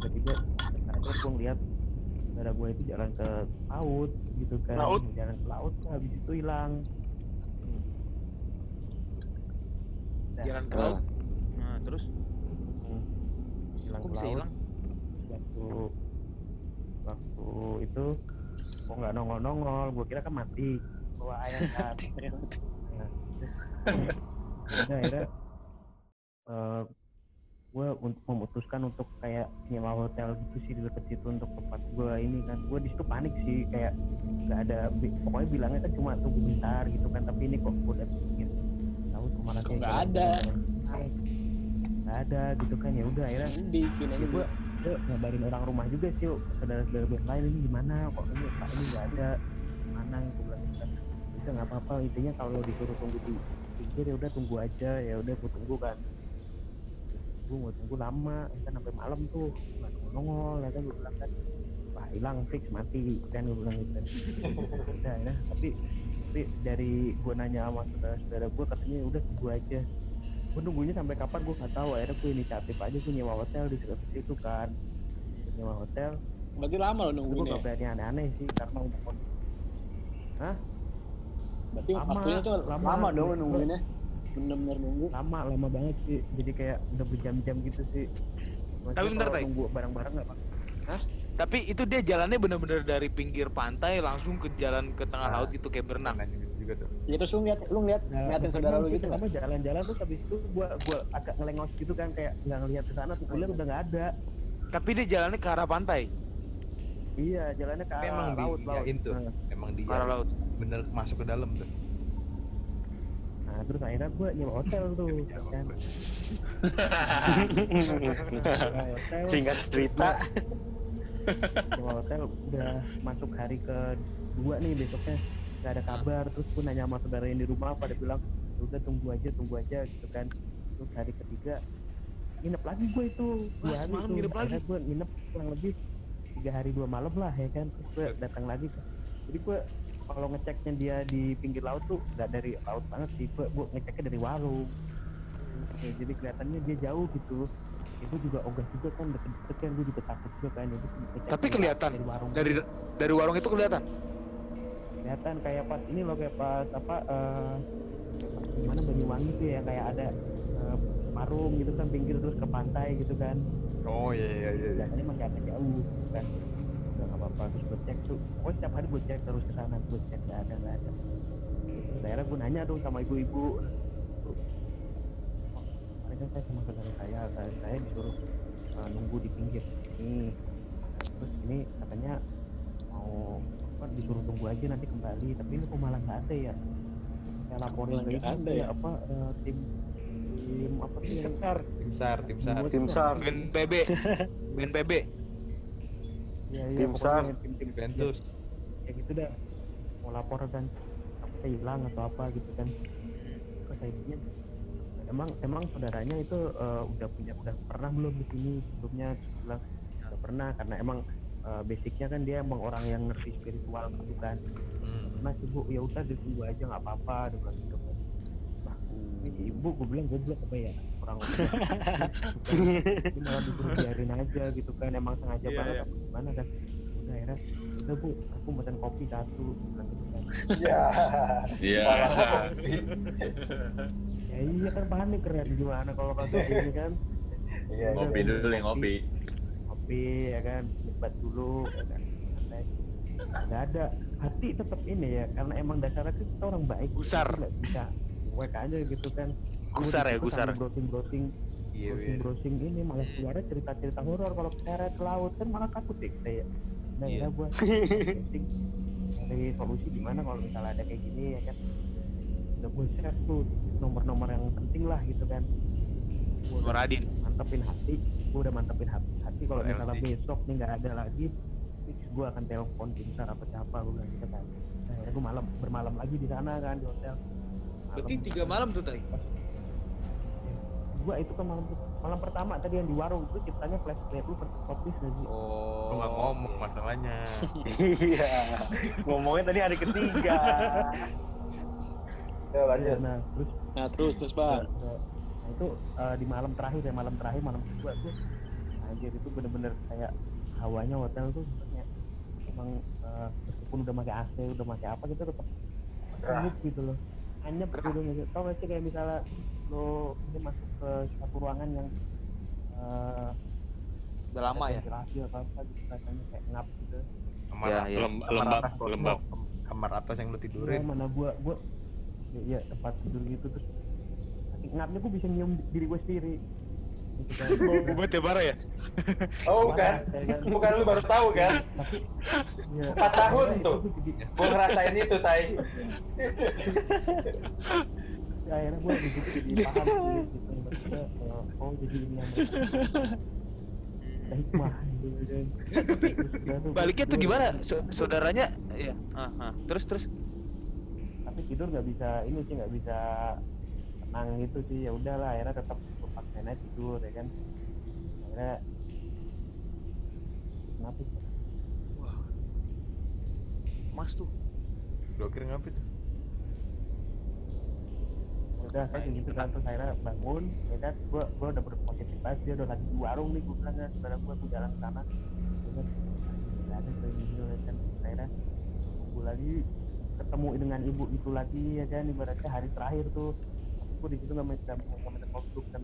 Tiba-tiba ternyata gue ngeliat saudara gue itu jalan ke laut gitu kan. Laut? jalan ke laut tuh habis itu hilang. Nah, Jalan ke laut. Nah, terus? Hmm, hilang kok ke laut. hilang? Waktu waktu itu kok nggak nongol nongol gue kira kan mati. Bawa air kan. Nah, akhirnya eh, gue memutuskan untuk kayak nyewa hotel gitu sih di dekat situ untuk tempat gue ini kan. Gue di situ panik sih kayak nggak ada pokoknya bilangnya kan cuma tunggu bentar gitu kan tapi ini kok gue udah pikir tahu ke mana kayak nggak ada? nggak ada gitu kan ya udah akhirnya Bikin ya aja gue gue ngabarin orang rumah juga sih yuk saudara-saudara gue lain ini gimana? Kok ini pak ini nggak ada? Mana gue bilang gitu kan. Udah nggak apa-apa intinya kalau disuruh tunggu di pinggir ya udah tunggu aja ya udah gue tunggu kan. Gue mau tunggu lama kan sampai malam tuh nggak nongol ya kan gue bilang kan. Wah hilang fix mati kan gue bilang gitu kan. Udah ya tapi tapi dari gue nanya sama saudara-saudara gue katanya udah tunggu aja gue nunggunya sampai kapan gue nggak tahu akhirnya gue inisiatif aja gue nyewa hotel di sekitar situ kan nyewa hotel Berarti lama lo gue nungguin ya? gak berani aneh-aneh sih karena udah kon- Berarti Lama, waktunya tuh lama. lama, dong nungguinnya. Bener-bener nunggu. lama lama banget sih jadi kayak udah berjam-jam gitu sih Maksudnya Tapi bentar, Tai. nunggu bareng-bareng nggak apa Tapi itu dia jalannya bener-bener dari pinggir pantai langsung ke jalan ke tengah Ah. laut gitu kayak berenang. nanya juga tuh. Ya terus lu ngeliat, lu ngeliat, ngeliatin saudara lu gitu apa jalan-jalan tuh habis itu gua gua agak ngelengos gitu kan kayak nggak ngeliat ke sana tuh kuliah udah nggak ada. Tapi dia jalannya ke arah pantai, iya jalannya ke arah emang laut laut. tuh. Nah, emang ke dia arah laut. bener masuk ke dalam tuh. Nah terus akhirnya gua nyewa hotel tuh kan. hotel. Singkat cerita, nyewa hotel udah masuk hari ke dua nih besoknya nggak ada kabar terus gue nanya sama saudara yang di rumah pada bilang "Ya udah tunggu aja tunggu aja gitu kan. Terus hari ketiga nginep lagi gue itu Wah, dua hari semalam tuh. nginep lagi? Gue nginep kurang lebih tiga hari dua malam lah ya kan. Terus gue datang lagi jadi gue kalau ngeceknya dia di pinggir laut tuh nggak dari laut banget sih gue, gue ngeceknya dari warung. Ya, jadi kelihatannya dia jauh gitu. Itu juga ogah juga kan deket-deket kan gue juga takut juga kan ngecek Tapi kelihatan? dari warung. Dari dari warung itu kelihatan. Kelihatan kayak pas ini loh kayak pas apa eh gimana Banyuwangi tuh ya kayak ada eh, warung gitu kan pinggir terus ke pantai gitu kan. Oh iya iya iya. kelihatannya masih agak jauh gitu kan. Udah nggak apa-apa terus gue cek tuh pokoknya setiap hari gue cek terus ke sana gue cek nggak ada nggak ada. Akhirnya gue nanya tuh sama ibu-ibu. "Oh, kan saya sama saudara saya saya, saya disuruh eh, nunggu di pinggir ini terus ini katanya mau apa disuruh tunggu aja nanti kembali tapi ini kok malah nggak ada ya saya laporin Malah ke nggak itu ada ya ya? apa eh, tim tim apa sih Tim SAR, tim SAR. Tim itu SAR. BNPB. BNPB. ya, ya, Tim SAR. tim tim Ventus. ya gitu dah mau lapor kan apa hilang atau apa gitu kan kata ibunya emang emang saudaranya itu eh, udah punya udah pernah belum di sini sebelumnya bilang udah pernah karena emang eh, basicnya kan dia emang orang yang ngerti spiritual gitu kan Hmm. pernah sih bu ya udah ditunggu aja nggak apa-apa dia bilang gitu kan nah ini ibu gue bilang goblok apa ya orang Ini malah disuruh biarin aja gitu kan emang sengaja Iya, banget iya. apa gimana kan udah akhirnya udah bu aku pesen kopi satu bilang gitu kan Ya. Iya. ya iya kan panik keren gimana kalau kagak ini kan Iya. Ngopi iya. dulu nih ngopi. kopi ya kan nikmat dulu ya kan santai. nggak ada hati tetap ini ya karena emang dasarnya kan kita orang baik Gusar. Nggak bisa cuek aja gitu kan Gusar ya, gusar. browsing browsing Iya, browsing iya. browsing ini malah keluarnya cerita-cerita horor kalau keseret ke laut kan malah takut deh kita ya nah Iya. ya gua browsing cari solusi gimana kalau misalnya ada kayak gini ya kan udah gue share tuh nomor-nomor yang penting lah gitu kan Gua udah Radin. mantepin hati gue udah mantepin hati, hati kalau LD. misalnya besok nih nggak ada lagi gue akan telepon tim SAR apa siapa gue bilang gitu kan nah, akhirnya gue malam bermalam lagi di sana kan di hotel Berarti tiga malam tuh tadi. gue itu kan malam malam pertama tadi yang di warung itu ceritanya flashback lu kopi gak sih Lu nggak ngomong masalahnya. Iya. Ngomongnya tadi hari ketiga. Ya, lanjut. nah terus Nah terus terus udah- nah itu eh, di malam terakhir ya malam terakhir malam kedua tuh anjir itu bener-bener kayak hawanya hotel tuh sebenarnya emang eh, meskipun udah pakai AC udah pakai apa gitu tetap anyep gitu loh anyep gitu nggak tau gak sih kayak misalnya lo ini masuk ke satu ruangan yang eh, Udah lama ya. ventilasi atau apa gitu rasanya kayak ngap gitu Kamar, Ya, ya. lem- Lembab, kamar lembab. Kam- Kamar atas yang lu Iya, tidurin. mana gua gua ya, ya tempat tidur gitu terus ngapnya gua bisa nyium diri gua sendiri banget ya parah ya. Oh, bukan. Bukan lu baru tahu kan? ya, Empat tahun tuh. Gua ngerasain itu, Tai. ya, akhirnya situ jadi paham gitu oh jadi ini yang hikmah Baliknya tuh gimana? Sau- saudaranya ya. Ah, ah. Terus terus. tapi tidur nggak bisa ini sih nggak bisa tenang gitu sih ya udahlah akhirnya tetap paksain aja tidur ya kan? Akhirnya kenapa sih? Mas tuh. Gua kira ngapain tuh? udah saya gitu kan terus akhirnya bangun ya kan? Gua gua udah berpositif banget dia udah lagi di warung nih gua bilang kan saudara gua tuh jalan ke sana. Ya kan? Ada gitu ya kan? Akhirnya tunggu lagi ketemu dengan ibu itu lagi ya kan? Ibaratnya hari terakhir tuh. Tapi gua di situ nggak minta waktu kan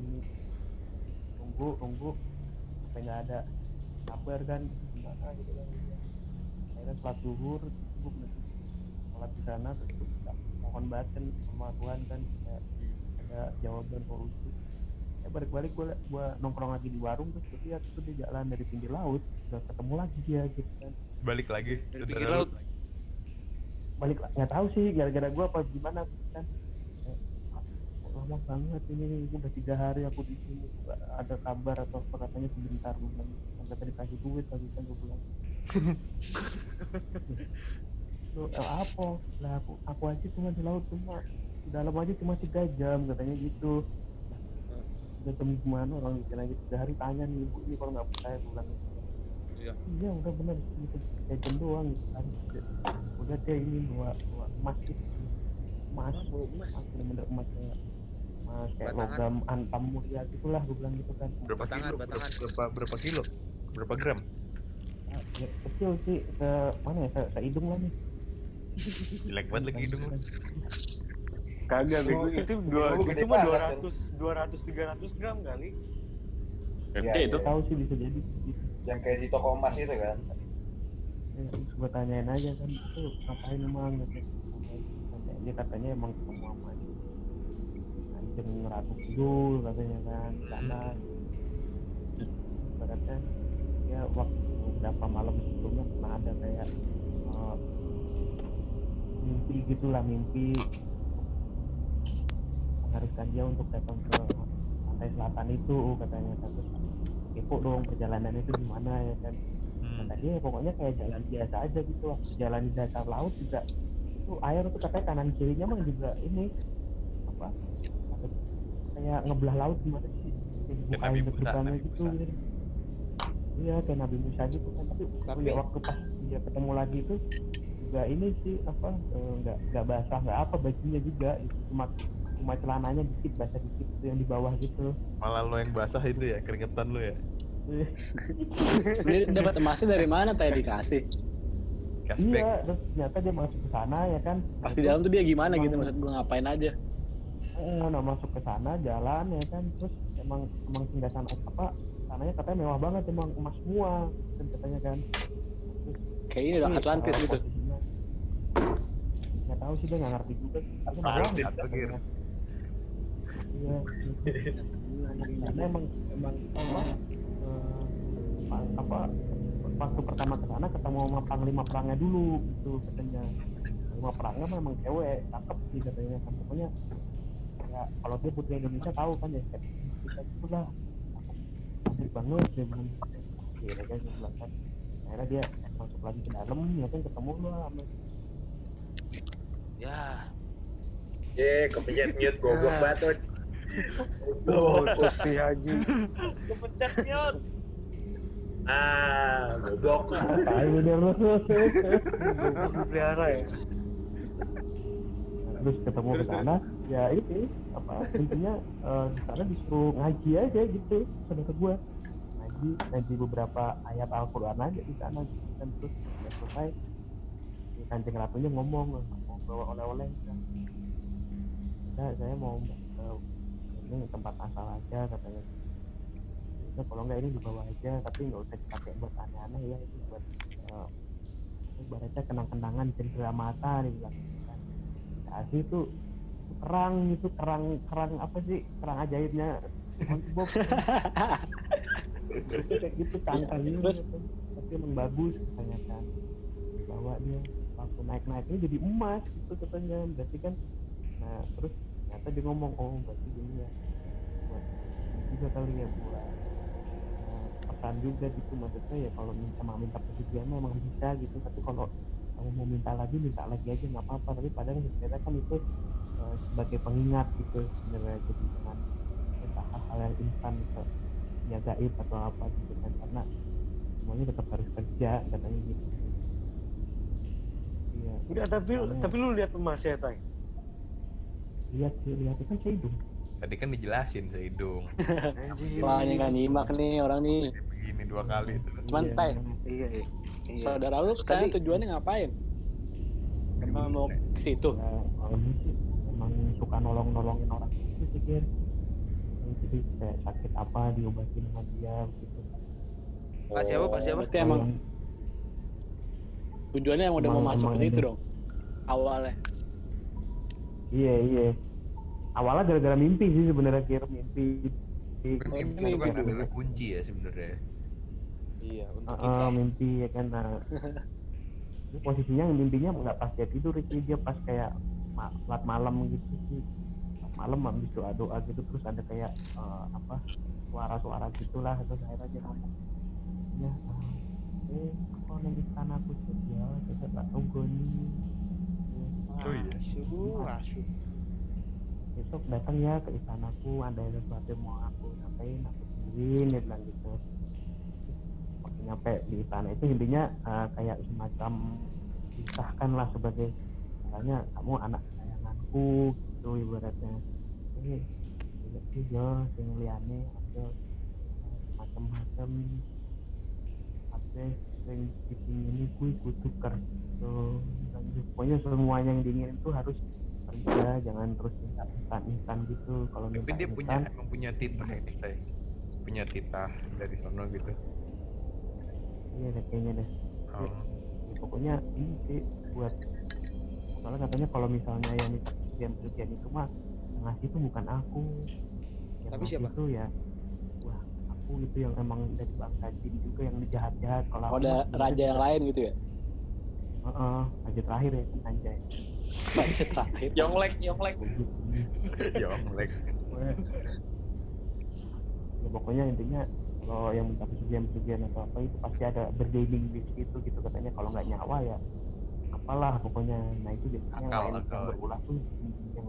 tunggu tunggu. Sampai nggak ada? Kabar kan? Gimana gitu kan? Akhirnya setelah zuhur bener sholat di sana terus mohon banget kan sama Tuhan kan kayak ada jawaban solusi ya balik-balik gue gua nongkrong lagi di warung terus gue lihat itu dia jalan dari pinggir laut udah ketemu lagi dia gitu kan. Balik lagi. Dari pinggir laut. balik nggak tahu sih gara-gara gue apa gimana gitu kan. Kayak, "Kok lama banget ini gue udah tiga hari aku di sini. Nggak ada kabar atau apa katanya sebentar gue bilang sampai tadi kasih duit lagi kan gue bilang. Eh, apa? Lah aku aku aja cuma di laut cuma di dalam aja cuma tiga jam katanya gitu. Udah jam gimana orang bikin lagi. Tiga hari tanya nih ibu ini kalau nggak percaya gitu. Iya. iya udah bener. Gitu. Tiga jam doang gitu kan. Udah dia ini bawa bawa emas gitu emas. Emas. emas bener-bener emas kayak Batangan. logam antam mulia gitulah gue bilang gitu kan Berapa Batangan, kilo? batangan. Berapa berapa kilo? Berapa gram? Ah, ya, kecil sih ke mana ya ke, ke hidung lah nih Jelek banget lagi hidung. Kagak bego itu dua itu mah banget, 200 200 300 gram kali. Gede Iya, itu. iya. tahu sih bisa jadi yang kayak di toko emas itu kan ya, gue tanyain aja kan itu ngapain emang gitu dia katanya emang ketemu sama anjing ratu kidul katanya kan sana ibaratnya ya waktu beberapa malam sebelumnya pernah ada kayak eh, mimpi gitulah mimpi mengharuskan dia untuk datang ke pantai selatan itu katanya kan. Terus kepo dong perjalanan itu gimana ya kan. Hmm. kata dia pokoknya kayak jalan biasa aja gitu waktu jalan di dasar laut juga itu air tuh katanya kanan kirinya mah juga ini kayak ngebelah laut gimana sih kayak Nabi gitu Musa. gitu. iya kayak Nabi Musa gitu kan tapi, Tapi- ya waktu pas dia ketemu lagi itu juga ini sih apa eh, nggak nggak basah nggak apa bajunya juga itu cuma cuma celananya dikit basah dikit tuh yang di bawah gitu Malah lo yang basah itu ya, keringetan lo ya. Dia dapat emasnya dari mana tadi dikasih? Cashback. iya terus ternyata dia masuk ke sana ya kan Pas di dalam tuh dia gimana gitu maksud gua ngapain aja? Eh, nah masuk ke sana jalan ya kan. Terus emang emang tinggal sana apa sananya katanya mewah banget emang emas semua kan katanya kan. Kayak ini dong Atlantis eh, gitu. nggak tahu sih dia nggak ngerti juga sih. Tapi mewah Atlantis, katanya. iya karena emang emang apa eh, pa- apa waktu pertama ke sana ketemu sama panglima perangnya dulu gitu katanya. Panglima perangnya mah emang cewek cakep sih katanya. Kan pokoknya ya kalau dia putri Indonesia tahu kan ya kayak kita gitu lah. Cantik banget dia bilang. Ya kan dia bilang kan akhirnya dia masuk lagi ke dalam ya kan ketemu lah sama Ya, ye kepencet mute goblok banget tuh Oh, si Haji. kepencet nyot. ah goblok. Tai udah lu. Pelihara ya. Terus ketemu ke Terus, sana ya itu apa intinya eh, di sana disuruh ngaji aja gitu saudara gue ngaji ngaji beberapa ayat Al-Quran aja di sana gitu kan terus ya selesai. Si kancing ratunya ngomong mau bawa oleh-oleh kan saya, saya mau eh, ini tempat asal aja katanya. Ya kalau nggak ini dibawa aja tapi nggak usah dipakai buat aneh-aneh ya itu buat ibaratnya kenang-kenangan cendera mata dia bilang. kan asli itu kerang itu kerang kerang apa sih? Kerang ajaibnya. SpongeBob. Kayak gitu cangkangnya terus? gitu. tapi emang bagus katanya kan. Bawa dia. Waktu naik naiknya jadi emas gitu katanya. Berarti kan nah terus ternyata dia ngomong oh berarti ini ya buat juga kali ya buat eh, pesan juga gitu. Maksudnya ya kalau minta mau minta persetujuan mah emang bisa gitu. Tapi kalau kamu mau minta lagi minta lagi aja nggak apa-apa. Tapi padahal sebenarnya kan itu eh, sebagai pengingat gitu sebenarnya. Jadi jangan minta hal-hal yang instan gitu ya gaib atau apa gitu kan. Karena semuanya tetap harus kerja katanya gitu. Iya. Enggak, tapi Soalnya- tapi lu lihat emasnya, Tay. lihat sih lihat. Itu kan saya Tadi kan dijelasin Seidung. Anjir. Wah ini kan nyimak nih orang nih. Begini dua kali tuh. Cuman Iya, Tay, Iya, iya. Saudara lu sekarang Tadi- tujuannya ngapain? Emang mau ke situ? ya ini sih emang suka nolong nolongin orang gitu sih Kir. jadi kayak sakit apa diobatin sama dia gitu Pak siapa? Pak siapa? Berarti emang tujuannya yang udah mau masuk ke situ dong. Awalnya. iya iya awalnya gara-gara mimpi sih sebenarnya Kir mimpi Kan mimpi itu kan adalah kunci ya sebenarnya. Iya, untuk Heeh, kita. mimpi ya kan nah ini posisinya mimpinya nggak pas dia tidur sih dia pas kayak saat malam gitu sih malam habis doa doa gitu terus ada kayak eh, apa suara-suara gitulah terus akhirnya dia ngomong ya eh, eh kok neng istana aku tuh ya kita tak tunggu nih Oh iya. Asyuh, asyuh. Besok datang ya ke istanaku ada sesuatu yang mau aku sampaikan aku tungguin dia bilang gitu. Waktu nyampe di istana itu intinya eh, kayak semacam disahkan lah sebagai misalnya kamu anak kesayanganku gitu ibaratnya. Iya sih yo sing liane ada macam-macam. Apa sing dipingin kui kudu kerja Dan pokoknya semuanya yang diinginin itu harus kerja jangan terus minta instan instan gitu kalau Tapi minta dia punya instan emang punya titah ya kita ya. Punya titah dari sono gitu. iya deh kayaknya deh Oh. Ya, pokoknya ini sih buat soalnya katanya kalau misalnya yang minta persetujuan persetujuan itu mah yang ngasih itu bukan aku yang Tapi siapa? itu ya wah aku itu yang emang dari bangsa jin juga yang jahat jahat kalau Oh, ada raja yang lain gitu ya? Heeh, raja terakhir ya anjay Raja terakhir. Yonglek, Yonglek. Yonglek. ya pokoknya intinya kalau yang minta persetujuan atau apa itu pasti ada bergaining di situ gitu katanya kalau nggak nyawa ya apalah pokoknya nah itu biasanya Akal, lain akal. yang berulah tuh yang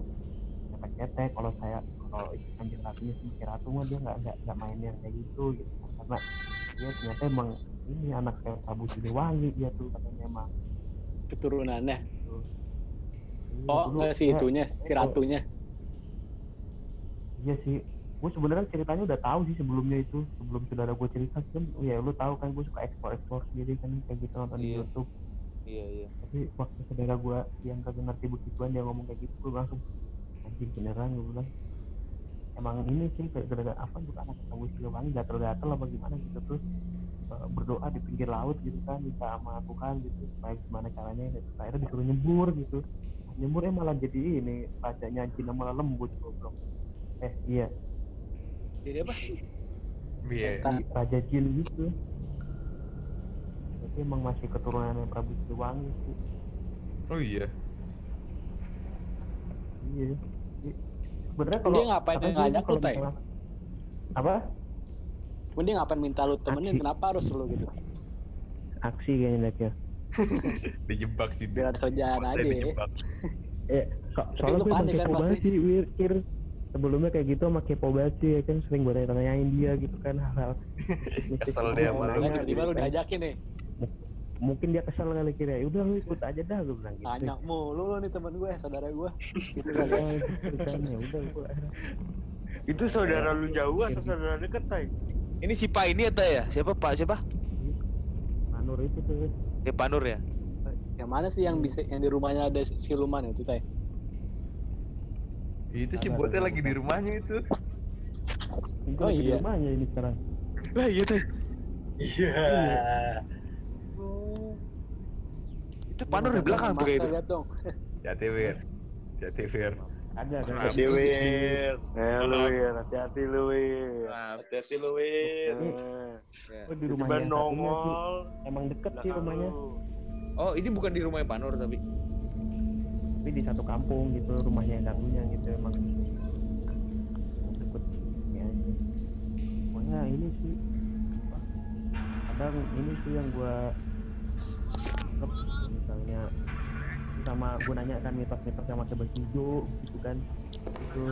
dapat cetek kalau saya kalau anjir ratunya si ratu mah dia nggak nggak nggak main yang kayak gitu gitu karena dia ternyata emang ini anak kayak Prabu Siliwangi dia tuh katanya emang Keturunannya. gitu. Iya, Oh, dulu enggak si dia- itunya, si oh, ratunya. Iya sih, gue sebenarnya ceritanya udah tahu sih sebelumnya itu sebelum saudara gue cerita kan, ya lu tahu kan gue suka explore explore sendiri kan kayak gitu nonton di Iya. YouTube. Iya, iya. Tapi waktu saudara gue yang kagak ngerti begituan dia ngomong kayak gitu, gue langsung anjing beneran gue bilang. Emang ini sih gara-gara apa juga anak ketemu Siliwangi gatel-gatel apa gimana gitu terus eh, berdoa di pinggir laut gitu kan minta sama Tuhan gitu supaya gimana caranya gitu. akhirnya disuruh nyebur gitu nyemburnya malah jadi ini rajanya Cina malah lembut goblok eh iya Jadi apa? Iya. Raja Jin gitu tapi emang masih keturunannya Prabu Siliwangi sih Oh iya. iya sebenarnya kalau Dia ngapain katanya ngajak lu, Tay? misalnya- apa dia ngapain minta lu temenin? Aksi. Kenapa harus lu gitu? aksi kayaknya Dek, ya Dijebak sih. Biar ada kerjaan aja. ya. dijebak. eh so soalnya lu gue emang kan kepo banget sih Wirkir sebelumnya kayak gitu sama kepo banget sih ya kan sering gue tanyain dia gitu kan hal-hal Kesel dia sama lu. tiba-tiba gitu lu diajakin nih. mungkin dia kesel kali kira ya udah lu ikut aja dah gue bilang gitu Nanya mulu lu nih temen gue, saudara gue. Gitu kali ya. Ya, gitu kan ya udah gue Itu saudara lu jauh atau saudara deket, Tay? Ini si Pak ini ada ya? Siapa Pak? Siapa? Manur itu tuh Ya Pak Nur ya? Yang mana sih yang bisa yang di rumahnya ada siluman itu, Tay? Itu si botnya ada, lagi di rumahnya itu. Oh, lagi di iya. rumahnya ini sekarang Lah iya teh. Iya. Itu Pak Nur di belakang tuh kayak itu. Lihat dong. Jati Wir. Jati Wir. Ada kan Hati Wir. Eh, lu Wir, hati-hati lu Wir. Hati-hati lu. Eh, Oh, di Tiba rumahnya nongol. emang deket sih rumahnya. Oh, ini bukan di rumahnya Pak Nur tapi. tapi di satu kampung gitu rumahnya yang satunya gitu emang deket ya pokoknya ini sih kadang ini sih yang gua misalnya sama gue nanya kan mitos-mitos yang pakai baju gitu kan. Itu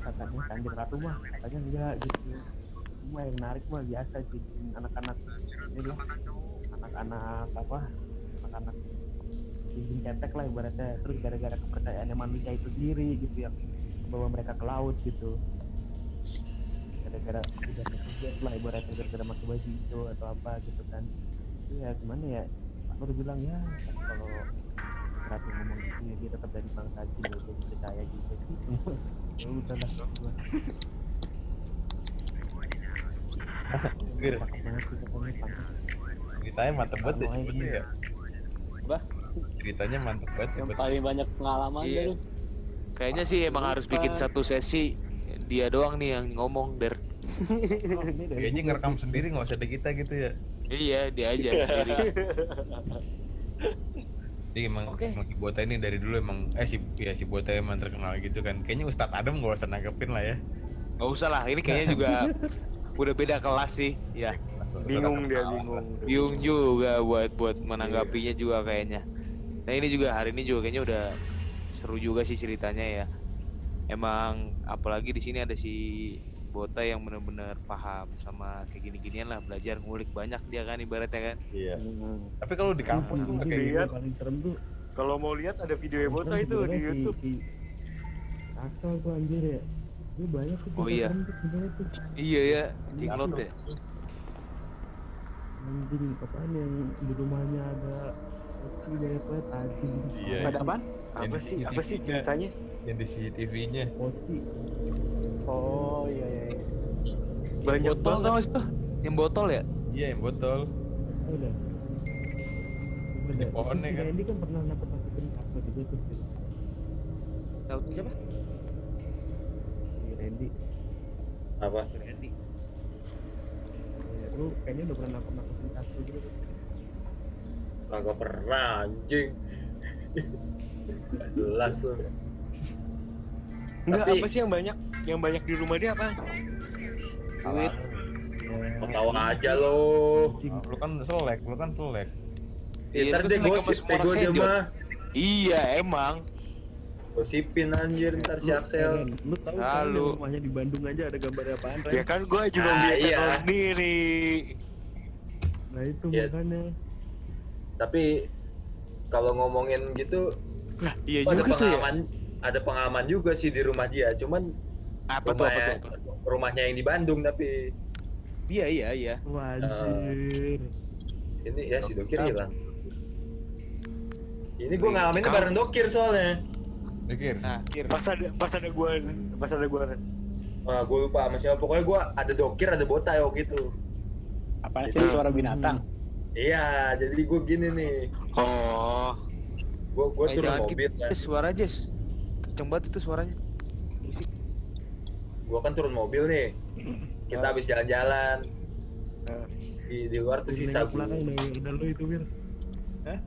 katanya kanjeng ratu mah katanya enggak gitu. Semua yang menarik mah biasa sih anak-anak ini lah anak-anak apa anak-anak jinjing cetek lah ibaratnya. Terus gara-gara kepercayaannya manusia itu sendiri gitu yang membawa mereka ke laut gitu. Gara-gara udah kejadian lah ibaratnya gara-gara pakai baju atau apa gitu kan. Ya gimana ya? Pak Nur bilang ya kalau Ratu ngomong gitu ya dia tetap dari bangsa jin ya jadi percaya gitu ya udah lah gua Wir, pakai banget sih pokoknya pantas ceritanya mantep banget ya sebetulnya ini- ya. Apa? Ceritanya mantep banget ya. Yang paling banyak pengalaman Iya. deh lu. Kayaknya sih emang harus bikin satu sesi dia doang nih yang ngomong der. oh, Kayaknya ngerekam sendiri nggak usah ada kita gitu ya. Iya, dia aja sendiri. Jadi emang, Oke. emang si Bota ini dari dulu emang eh si ya si Bota emang terkenal gitu kan. Kayaknya Ustadz Adam gak usah nanggepin lah ya. Gak usah lah, ini kayaknya juga udah beda kelas sih. Ya. Bingung dia, bingung. bingung juga buat buat menanggapinya juga kayaknya. Nah ini juga hari ini juga kayaknya udah seru juga sih ceritanya ya. Emang apalagi di sini ada si Bota yang bener-bener paham sama kayak gini-ginian lah belajar ngulik banyak dia kan ibaratnya kan. Iya. Hmm. Tapi kalau di kampus tuh nggak kayak gitu. Lihat. paling serem tuh Kalau mau lihat ada video Bota itu di YouTube. Asal tuh anjir ya. Ini banyak tuh Oh iya. tuh tuh. Iya ya, jinglot ya. Anjing apaan yang di rumahnya ada. Iya. Pada apaan? Apa sih? Apa sih ceritanya? Yang di CCTV-nya. Oh iya iya. iya. Banyak botol sih tuh? Yang botol ya? Iya, yang botol. Udah. Di pohonnya kan. Ini kan pernah nakut nakutin apa juga tuh. Tahu siapa? Si Randy. Apa? Randy. Ya, lu kayaknya udah pernah nakut nakutin Castro gitu. tuh. Kagak pernah anjing. Jelas tuh. Enggak, Tapi- apa sih yang banyak? Yang banyak di rumah dia apa? Duit. Ketawa aja lo. Lu kan selek, lu kan selek. Iya, Ntar itu dia kan selek gosip orang dia senior. mah. Iya emang. Gosipin anjir ntar si Axel. Ren, Lu tahu kan rumahnya di Bandung aja ada gambar apaan? Ya kan gua juga Ah, punya iya. channel sendiri. Nah itu Iya. makanya. Tapi kalau ngomongin gitu Lah, iya ada juga tuh ya. pengalaman ada pengalaman juga sih di rumah dia. Cuman Apa tuh apa tuh? rumahnya, apa? rumahnya yang di Bandung tapi Iya iya iya. Wah anjir. ini ya si Dokir hilang. Ini gue Wih, ngalamin kamu- bareng Dokir soalnya. Pikir. Nah, kir. Pas ada pas ada gua pas ada gua Wah, gue lupa sama siapa. Pokoknya gue ada Dokir, ada Botai waktu itu. Apaan sih suara binatang? Iya, jadi gue gini nih. Oh, Gue gue Eh, turun mobil gitu, kan. Suara Jess. Kenceng banget itu suaranya. Gue kan turun mobil nih. Kita habis jalan-jalan. Di, di luar tuh sisa Nengok belakang udah, udah lu itu Bir. Hah?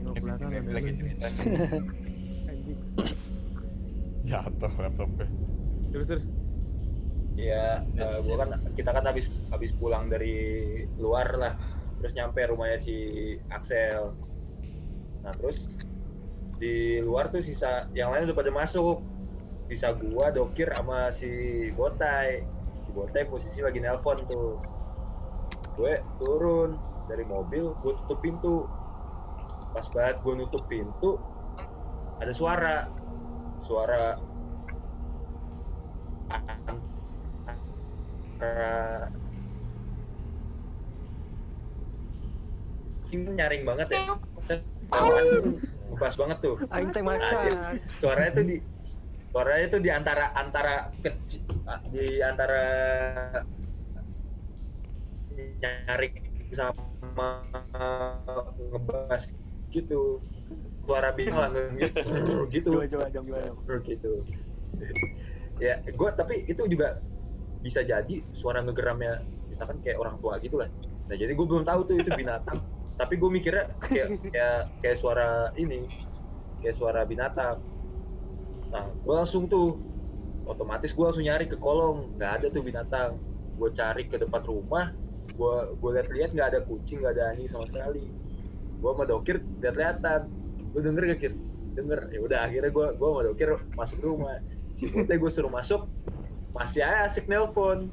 Nengok belakang lagi lu. cerita. Anjing. Jatuh laptopnya. Terus terus. Iya, gue kan kita kan habis habis pulang dari luar lah. Terus nyampe rumahnya si Axel. Nah terus di luar tuh sisa yang lain udah pada masuk. Sisa gua, Dokir sama si Botai. Si Botai posisi lagi nelpon tuh. Gue turun dari mobil, gue tutup pintu. Pas banget gue nutup pintu, ada suara. Suara ini nyaring banget ya ngebas banget tuh aing teh macan. dia- suaranya tuh di suaranya tuh di antara antara kecil di antara nyaring sama ngebas gitu. Suara bintang gitu gitu. Coba coba dong gimana dong. gitu. Ya gue tapi itu juga bisa jadi suara ngegeramnya misalkan kayak orang tua gitu lah. Nah jadi gue belum tahu tuh itu binatang. Tapi gue mikirnya kayak kayak kayak suara ini kayak suara binatang nah gue langsung tuh otomatis gue langsung nyari ke kolong. Nggak ada tuh binatang. Gue cari ke depan rumah gue gue lihat-lihat nggak ada kucing nggak ada anjing sama sekali. Gue sama dokir lihat-lihatan lu denger gak kir denger. Ya udah akhirnya gue gue sama dokir masuk rumah. Si Putih gue suruh masuk masih aja asik nelpon.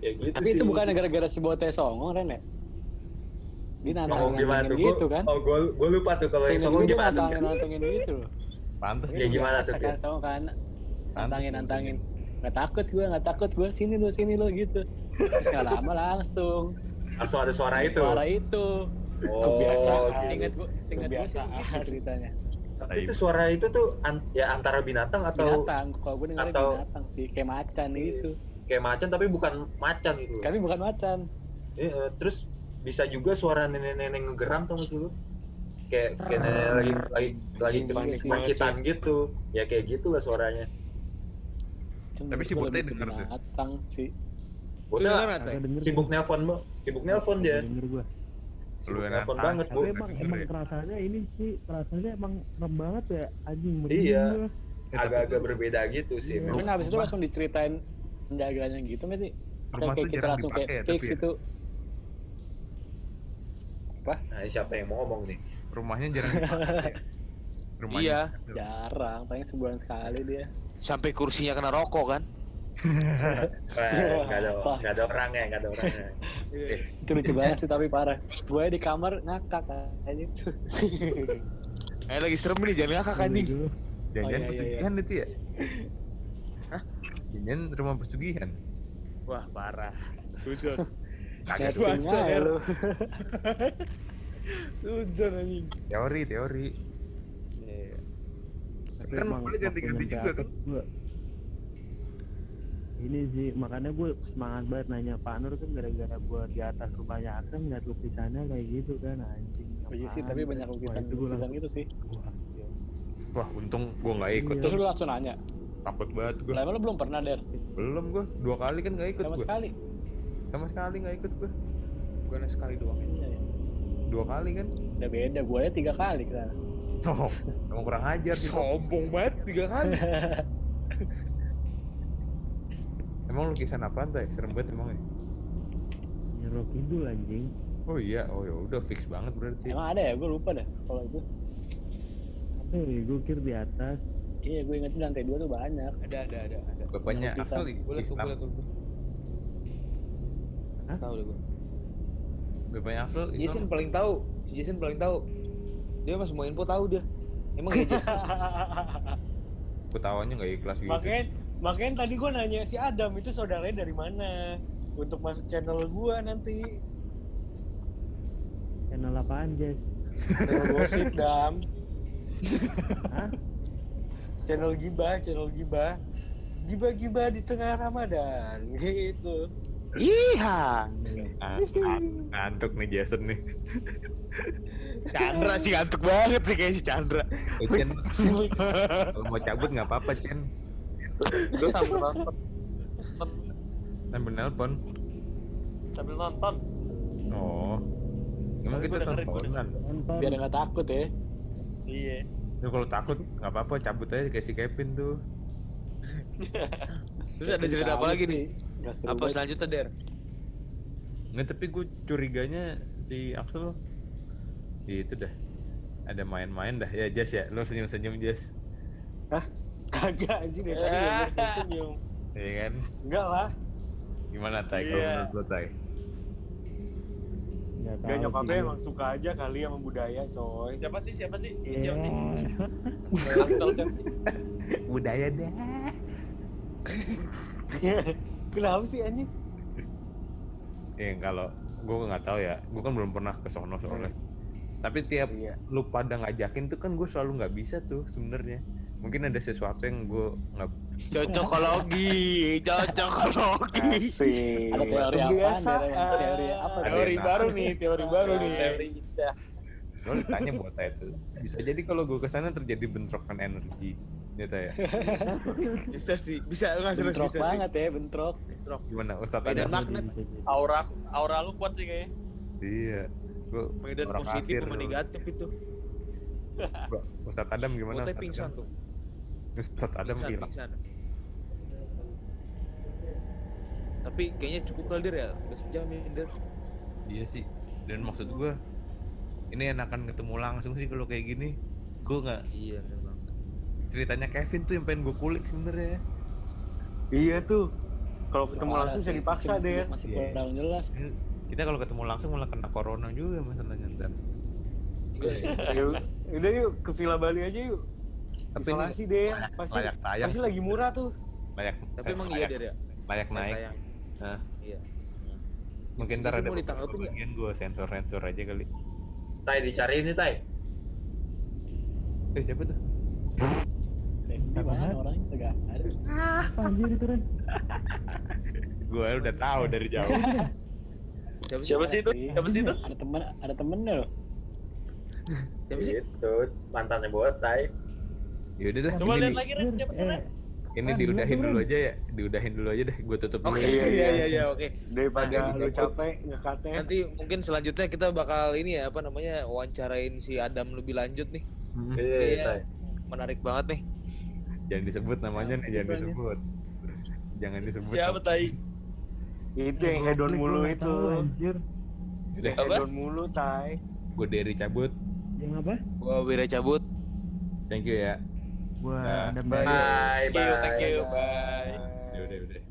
Ya gitu Tapi itu sih. bukan gara-gara si Bote songong Ren ya? Dia nantangin gitu kan? Oh, gue gue lupa tuh kalau yang songong gue dia gimana nantangin nantangin gitu loh. Pantes Ya, dia. gimana tuh, kan songong kan nantangin nantangin nggak takut gue nggak takut gue sini lo sini lo gitu terus nggak lama langsung Langsung ada suara itu. suara itu Oh, Kebiasaan. gitu. ingat gue ingat gue sih gitu ceritanya Tapi itu suara itu tuh an- ya antara binatang atau binatang kalau gue dengarnya atau- binatang sih kayak macan gitu kayak macan tapi bukan macan gitu. kami bukan macan Iya, terus bisa juga suara nenek-nenek ngegeram tuh maksud lu? Kayak kayak nenek lagi lagi lagi kesakitan gitu. Ya kayak gitulah suaranya. Cuma Tapi si ke denger tuh. binatang sih denger sibuk nelpon bu, sibuk nelpon dia. Lu nantang. banget bu. Emang emang ya. kerasanya ini sih kerasanya emang serem banget ya anjing Iya. Eh, Agak-agak berbeda gitu sih. Iya. Cuman abis itu langsung diceritain penjaganya gitu rumah kayak tuh kita langsung kayak ya, fix ya, itu Nah, siapa yang mau ngomong nih? Rumahnya jarang dipakai. rumahnya Iya. jarang paling sebulan sekali dia Sampai kursinya kena rokok kan? Nggak ada nggak ada orangnya, nggak ada orangnya. Eh, itu lucu banget sih tapi parah gue di kamar ngakak aja Eh lagi serem nih, jangan ngakak anjing. Dulu. jangan Oh, iya, iya, pesugihan itu ya Hah? jangan rumah pesugihan Wah, parah. Sujud. Kagak Setting Sujud anjing. teori teori. Tapi Kan emang boleh ganti-ganti juga, kan? gua- ini sih makanya gue semangat banget nanya Pak Nur kan gara-gara gue di atas rumahnya Aksan ngeliat lukisannya? Kayak gitu kan anjing Oh iya sih tapi banyak lukisan lukisan langsung, gitu sih. wah, wah untung gua nggak ikut Iya. terus lu langsung nanya? Takut banget gua. Lah emang lu belum pernah der? Belum gua. Dua kali kan nggak ikut sama gua. sekali. Sama sekali nggak ikut gua. Bukan sekali doang. Iya, iya. Dua kali kan udah beda gue ya tiga kali kan oh emang kurang ajar sih. Sombong banget tiga kali. emang lukisan apaan tuh ya? serem banget emang ya Nyerok Kidul anjing oh iya oh ya udah fix banget berarti emang ada ya gue lupa dah kalau itu apa ya gue kira di atas iya gue inget di lantai dua tuh banyak Ada, ada, ada, ada. bapaknya lukisan. asal Gue liat gue liat? Tahu deh gue. Bapaknya Afsal Jason paling tahu. Si Jason paling tahu. Dia mah semua info tahu dia. Emang Jason? ketawanya nggak ikhlas gitu makanya makanya tadi gue nanya si Adam itu saudaranya dari mana untuk masuk channel gue nanti channel apaan Jess channel gosip dam Hah? channel gibah channel gibah gibah gibah di tengah ramadan gitu Iya. Ah, ah, ngantuk nih Jason nih Chandra sih ngantuk banget sih kayak si Chandra. Eh, kalau mau cabut nggak apa-apa Chen Gue sambil nonton. sambil nelpon Sambil nonton. oh emang kita teleponan nonton biar nggak takut ya iya Ya kalau takut nggak apa-apa cabut aja kayak si Kevin tuh. Terus ada cerita apa lagi nih? Apa selanjutnya Der? Nggak tapi gue curiganya si Axel. Itu dah. Ada main-main dah. Ya Jas ya? Lo senyum-senyum Jas kagak anjing dari tadi gue senyum Iya kan? Enggak lah. Gimana tay kalau Iya. menurut lo tay nggak gak nyokapnya sih. emang suka aja kali sama budaya coy. Siapa sih? Siapa sih? Iya. Siapa sih? budaya dah kenapa sih anjing? Ya kalau gue nggak tahu ya. Gue kan belum pernah ke sono soalnya. Tapi tiap iya. lu pada ngajakin tuh kan gue selalu nggak bisa tuh sebenarnya. Mungkin ada sesuatu yang gue nggak Cocokologi, cocokologi. asik. Ada teori apa Kebiasaan. teori apa Ada teori baru nih teori baru nih. lo ditanya buat itu bisa jadi kalau gue ke sana terjadi bentrokan energi tay ya Bisa sih, bisa nggak serius bentrok bisa sih. banget ya bentrok gimana Ustadz Beda ada magnet. Aura aura lu kuat sih kayaknya. iya gue Medan orang positif sama negatif itu. Ustadz Adam gimana Gue Ustadz pingsan tuh. Ustadz Adam Pingsan, hilang. Tapi kayaknya cukup kali ya. Udah sejam ya Der. iya sih dan maksud gue ini enakan ketemu langsung sih kalau kayak gini gue nggak Iya. Ceritanya Kevin tuh yang pengen gue kulik sebenarnya iya tuh. Kalau ketemu Parah langsung bisa sih. dipaksa deh. masih Iya. kurang jelas. Kita kalau ketemu langsung malah kena corona juga masalahnya ntar. Yuk, udah yuk ke Villa Bali aja yuk. Tapi isolasi deh. layak- pasti layak tayang pasti lagi murah tuh. Layak Tapi emang iya layak, Der ya. layak naik. Nah. Iya. mungkin ntar ada bagian gue sensor sensor aja kali. Tai dicariin nih Tai. eh siapa tuh di mana orangnya nggak ada anjir itu kan gue udah tahu dari jauh Siapa, Siapa sih itu? Siapa sih itu? ada temen ada temennya loh Siapa sih? Gitu, mantannya buat Tai. yaudah dah Coba lihat lagi Ren, siapa Ren? ini Ah, diudahin dulu Ren? aja ya diudahin dulu aja deh gue tutup dulu Oke, ya. Iya, iya iya. iya oke. daripada Nah, lu capek ngekatnya Nanti mungkin selanjutnya kita bakal ini ya apa namanya wawancarain si Adam lebih lanjut nih. Hmm, Iya, Iya. Tai. Menarik banget nih. Jangan disebut namanya nih jangan disebut jangan disebut Siapa Tai? Itu yang hedon mulu itu. anjir. Apa? hedon mulu, Tai. Gue dari cabut. Yang apa? Gua Wira cabut. Thank you ya. Gua Nah, ada Bye, Thank you, bye. thank you, bye. Ya udah udah. Dadah. Siapa itu siapa?